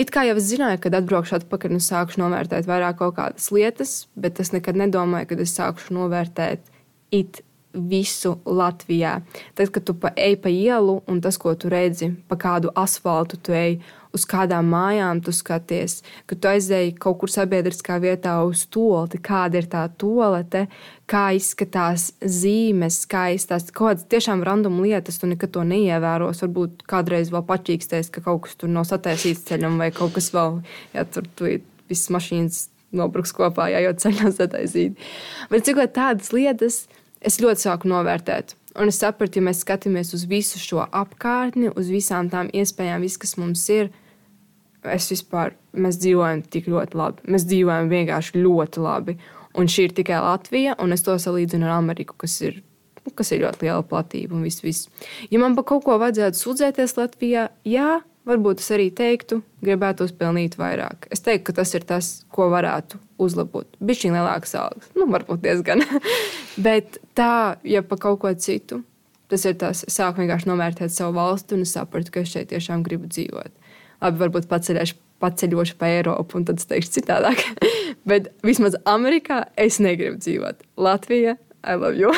it kā jau es zināju, kad atbraukšu atpakaļ un sākšu novērtēt vairāk kaut kādas lietas, bet es nekad nedomāju, ka es sākšu novērtēt it visu Latvijā. Tad, kad tu pa, ej pa ielu un tas, ko tu redzi, pa kādu asfaltu tu ej, uz kādām mājām tu skaties, ka tu aizēji kaut kur sabiedriskā vietā uz tolti, kāda ir tā tolete, kā izskatās zīmes, kā izskatās kaut kādas tiešām random lietas, tu nekad to neievēros. Varbūt kādreiz vēl pačīksties, ka kaut kas tur nav sataisīts ceļam vai kaut kas vēl, ja tur tu visas mašīnas nobruks kopā, jā, jau ceļā sataisīt. Bet cikot tādas lietas, es ļoti sāku novērtēt. Un es sapratu, ja mēs skatāmies uz visu šo apkārtni, uz visām tām iespējām, viss, kas mums ir, es vispār, mēs dzīvojam tik ļoti labi. Mēs dzīvojam vienkārši ļoti labi. Un šī ir tikai Latvija, un es to salīdzinu ar Ameriku, kas ir, kas ir ļoti liela platība un viss. Vis. Ja man par kaut ko vajadzētu sūdzēties Latvijā, jā, varbūt es arī teiktu, gribētu uzpelnīt vairāk. Es teiktu, ka tas ir tas, ko varētu uzlabot. Bija šī lielāka alga, nu, varbūt diezgan. Bet tā, ja pa kaut ko citu, tas ir tas, es sāku vienkārši novērtēt savu valsti un es sapratu, ka es šeit tiešām gribu dzīvot. Labi, varbūt paceļošu, paceļošu pa Eiropu, un tad es teikšu citādāk. Bet vismaz Amerikā es negribu dzīvot. Latvija, I love you.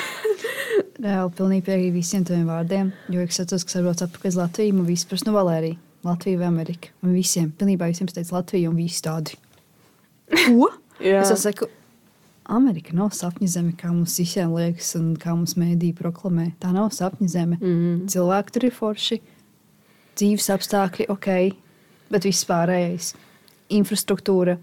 Reāli pilnīgi piekrītu visiem tiem vārdiem, jo es atceros, ka sarunāts atpakaļ uz Latviju, man viss prasa no Valērija. Latvija vai Amerika. Un visiem, pilnībā visiem teica Latvija un visi tādi. Ko? Es saku, Amerika nav sapņu zeme, kā mums visiem liekas, un kā mums mēdī proklamē. Tā nav sapņu zeme. Mm. Cilvēki tur ir forši, dzīves apstākļi ok, bet viss pārējais - infrastruktūra.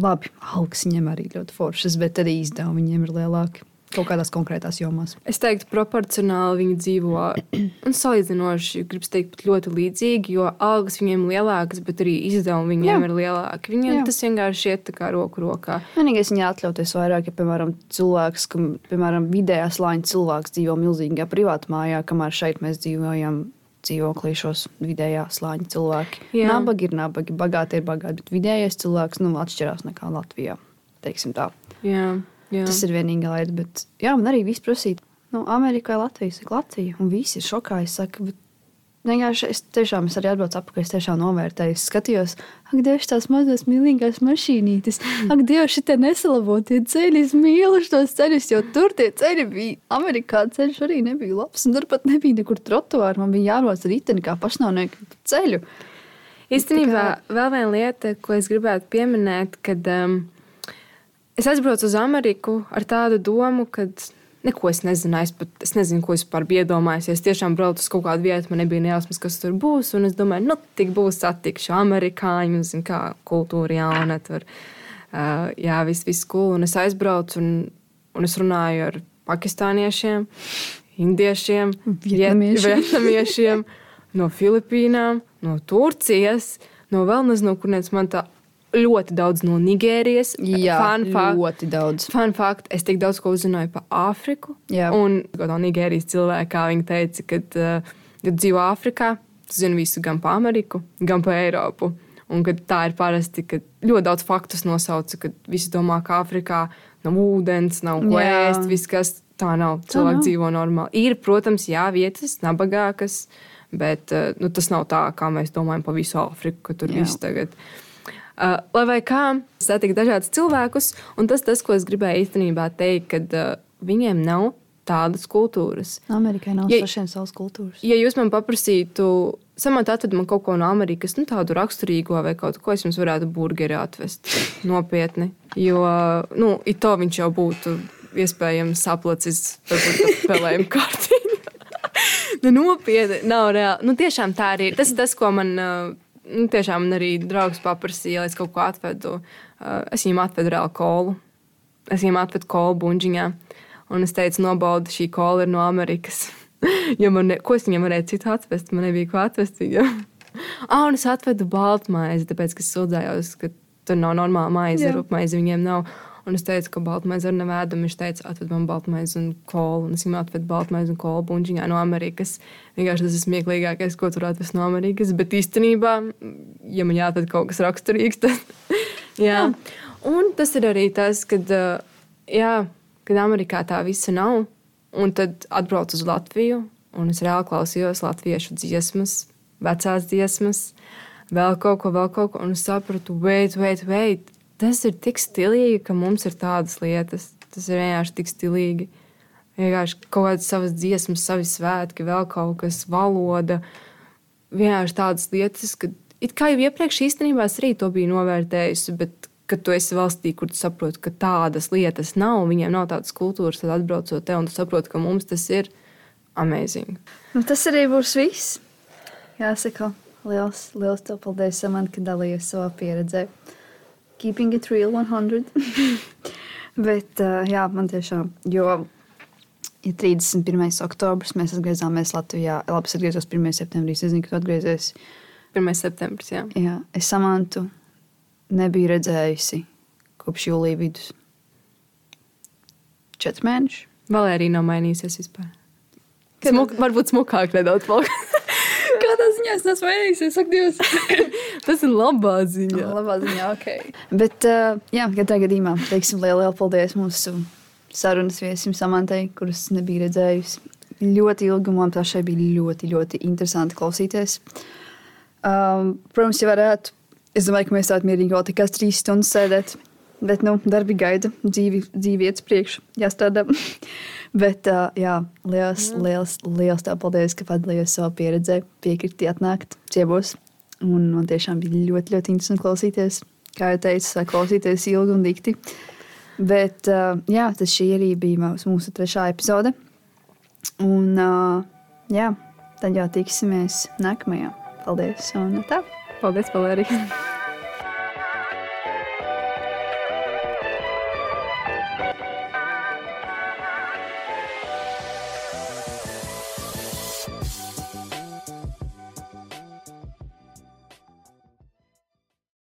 Labi, algas viņiem arī ļoti foršas, bet arī izdevumi viņiem ir lielāki kaut kādās konkrētās jomās. Es teiktu, proporcionāli viņi dzīvo un salīdzinoši, gribas teikt, ļoti līdzīgi, jo algas viņiem ir lielākas, bet arī izdevumi viņiem Jā. ir lielāki. Viņiem Jā. tas vienkārši iet kā roku rokā. Vienīgais viņa atļauties vairāk, ja, piemēram, cilvēks, kam, piemēram, vidējā slāņa cilvēks dzīvo milzīgā privātmājā, kamēr šeit mēs dzīvojam dzīvoklīšos vidējā slāņa cilvēki. Jā. Nabagi ir nabagi, bagāti ir bagāti, bet vidējais cilvēks nu, atšķirās nekā Latvijā. teiksim tā. Jā, jā. Tas ir vienīgā lieta. Bet, jā, man arī viss prasīja, nu, Amerikā. Es saku, Latvija. Un visi ir šokā. Es saku, bet vienkārši es tiešām es arī atbraucu atpakaļ. Es tiešām novērtēju. Es skatījos, ak, Dievs, tās mazas mīlīgās mašīnītes. Ak, Dievs, šitie nesalabotie ceļi. Es mīlu šos ceļus, jo tur tie ceļi bija. Amerikā ceļš arī nebija labs. Un tur pat nebija nekur trotuāri. Man bija jārodas riteni kā pašnāvnieku ceļu. Īstenībā vēl viena lieta, ko es gribētu pieminēt, kad um, es aizbraucu uz Ameriku ar tādu domu, ka neko es nezināju. Es, pat, es nezinu, ko es par biju iedomājies. Es tiešām braucu uz kaut kādu vietu, man nebija nejausmas, kas tur būs. Un es domāju, nu, tik būs satikšu amerikāņu, zinu, kā kultūra jauna. Tur, uh, jā, viss, viss cool. Un es aizbraucu un, un es runāju ar pakistāniešiem, indiešiem, Vietnamiešiem. vietnamiešiem no Filipīnām, no Turcijas, no vēl nezinu, kurienes man tā ļoti daudz no Nigērijas. Jā, Fun fact, ļoti daudz. Fun fact, es tik daudz ko uzzināju par Āfriku. Jā. Un no Nigērijas cilvēka, kā viņi teica, kad, uh, kad dzīvo Āfrikā, tu zini visu gan par Ameriku, gan par Eiropu. Un tā ir parasti, ka ļoti daudz faktus nosauca, kad visi domā, ka Āfrikā nav ūdens, nav ko Jā. ēst, viss kas tā nav. Cilvēki nav. dzīvo normāli. Ir, protams, jā, vietas, nabagākas, bet uh, nu, tas nav tā, kā mēs domājam par visu Āfriku, ka tur Jā. viss tagad. Uh, lai vai kā, satikt dažādus cilvēkus, un tas, tas ko es gribēju īstenībā teikt, kad uh, viņiem nav tādas kultūras. Amerikai nav Ja- pašiem savas kultūras. Ja jūs man paprasītu, samant atved man kaut ko no Amerikas, nu tādu raksturīgo vai kaut ko, es jums varētu burgeri atvest nopietni. Jo, nu, it to viņš jau būtu iespējams saplacis, pelējumu kārtiņu. nu, nopietni, nav reāli. Nu, tiešām tā arī ir. Tas ir tas, ko man. Nu, tiešām arī draugs paprasīja, lai es kaut ko atvedu. Uh, es viņam atvedu reāli kolu. Es viņam atvedu kolu buļģiņā. Un es teicu, nobaudu, šī kola ir no Amerikas. jo man, ne, ko es viņam varēju citu atvest? Man nebija ko atvest viņam. ah, un es atvedu baltmaizi, tāpēc, ka es sūdzējos, ka tur nav normāla maize, rupmaize viņiem nav. Un es teicu, ka baltmaize ar nevēdu. Viņš teica, atved man baltmaizi un kolu. Un es viņam atvedu baltmaizi un kolu buļģiņā no Amerikas. Vienkārši tas ir smieklīgākais, ko tur atvest no Amerikas. Bet īstenībā, ja man jāatved kaut kas raksturīgs, tad jā. Un tas ir arī tas, kad, uh, jā, kad Amerikā tā visa nav. Un tad atbraucu uz Latviju, un es reāli klausījos latviešu dziesmas, vecās dziesmas, vēl kaut ko, vēl kaut ko. Un es sapratu, wait, wait, wait. Tas ir tik stilīgi, ka mums ir tādas lietas. Tas ir vienkārši tik stilīgi. Vienkārši kaut kādas savas dziesmas, savi svētki, vēl kaut kas, valoda. Vienkārši tādas lietas, ka it kā jau iepriekš īstenībā es arī to biju novērtējusi, bet kad tu esi valstī, kur tu saproti, ka tādas lietas nav, viņiem nav tādas kultūras, tad atbraucot te un tu saproti, ka mums tas ir amazing. Nu, tas arī būs viss. Jāsaka, liels, liels tev paldies, man, ka dalījies savā pieredzē. Keeping it real 100. Bet, uh, jā, man tiešām, jo ja 31. oktobris mēs atgriezāmies Latvijā. Labi, es atgriezos 1. septembrī. Es nezinu, kad atgriezies. 1. septembris, jā. jā. Es samantu nebiju redzējusi kopš jūlija vidus. Četri mēneši. Valērija nav mainījusies vispār. Smuk, varbūt smukāk nedaudz. Kādā ziņā es neesmu mainījusies? Ak, Dievs! Tas ir labā ziņā. labā ziņā, ok. Bet, uh, jā, katrā gadījumā teiksim lielu, lielu paldies mūsu sarunas viesim Samantai, kuras nebija redzējusi. Ļoti ilgi man tā šai bija ļoti, ļoti interesanti klausīties. Um, protams, ja varētu, es domāju, ka mēs tādu mierīgi vēl tikai trīs stundas sēdēt. Bet, nu, darbi gaida, dzīvi, dzīvi iet uz priekšu, jāstrādā. Bet, uh, jā, liels, jā. liels, liels tev paldies, ka padalījies savā pieredzē, piekriti atnākt ciemos. Un man tiešām bija ļoti, ļoti interesanti klausīties. Kā jau teicu, klausīties ilgi un dikti. Bet, jā, tas šī arī bija mūsu trešā epizode. Un, jā, tad jau tiksimies nākamajā. Paldies! Un tā! Paldies, Valērija!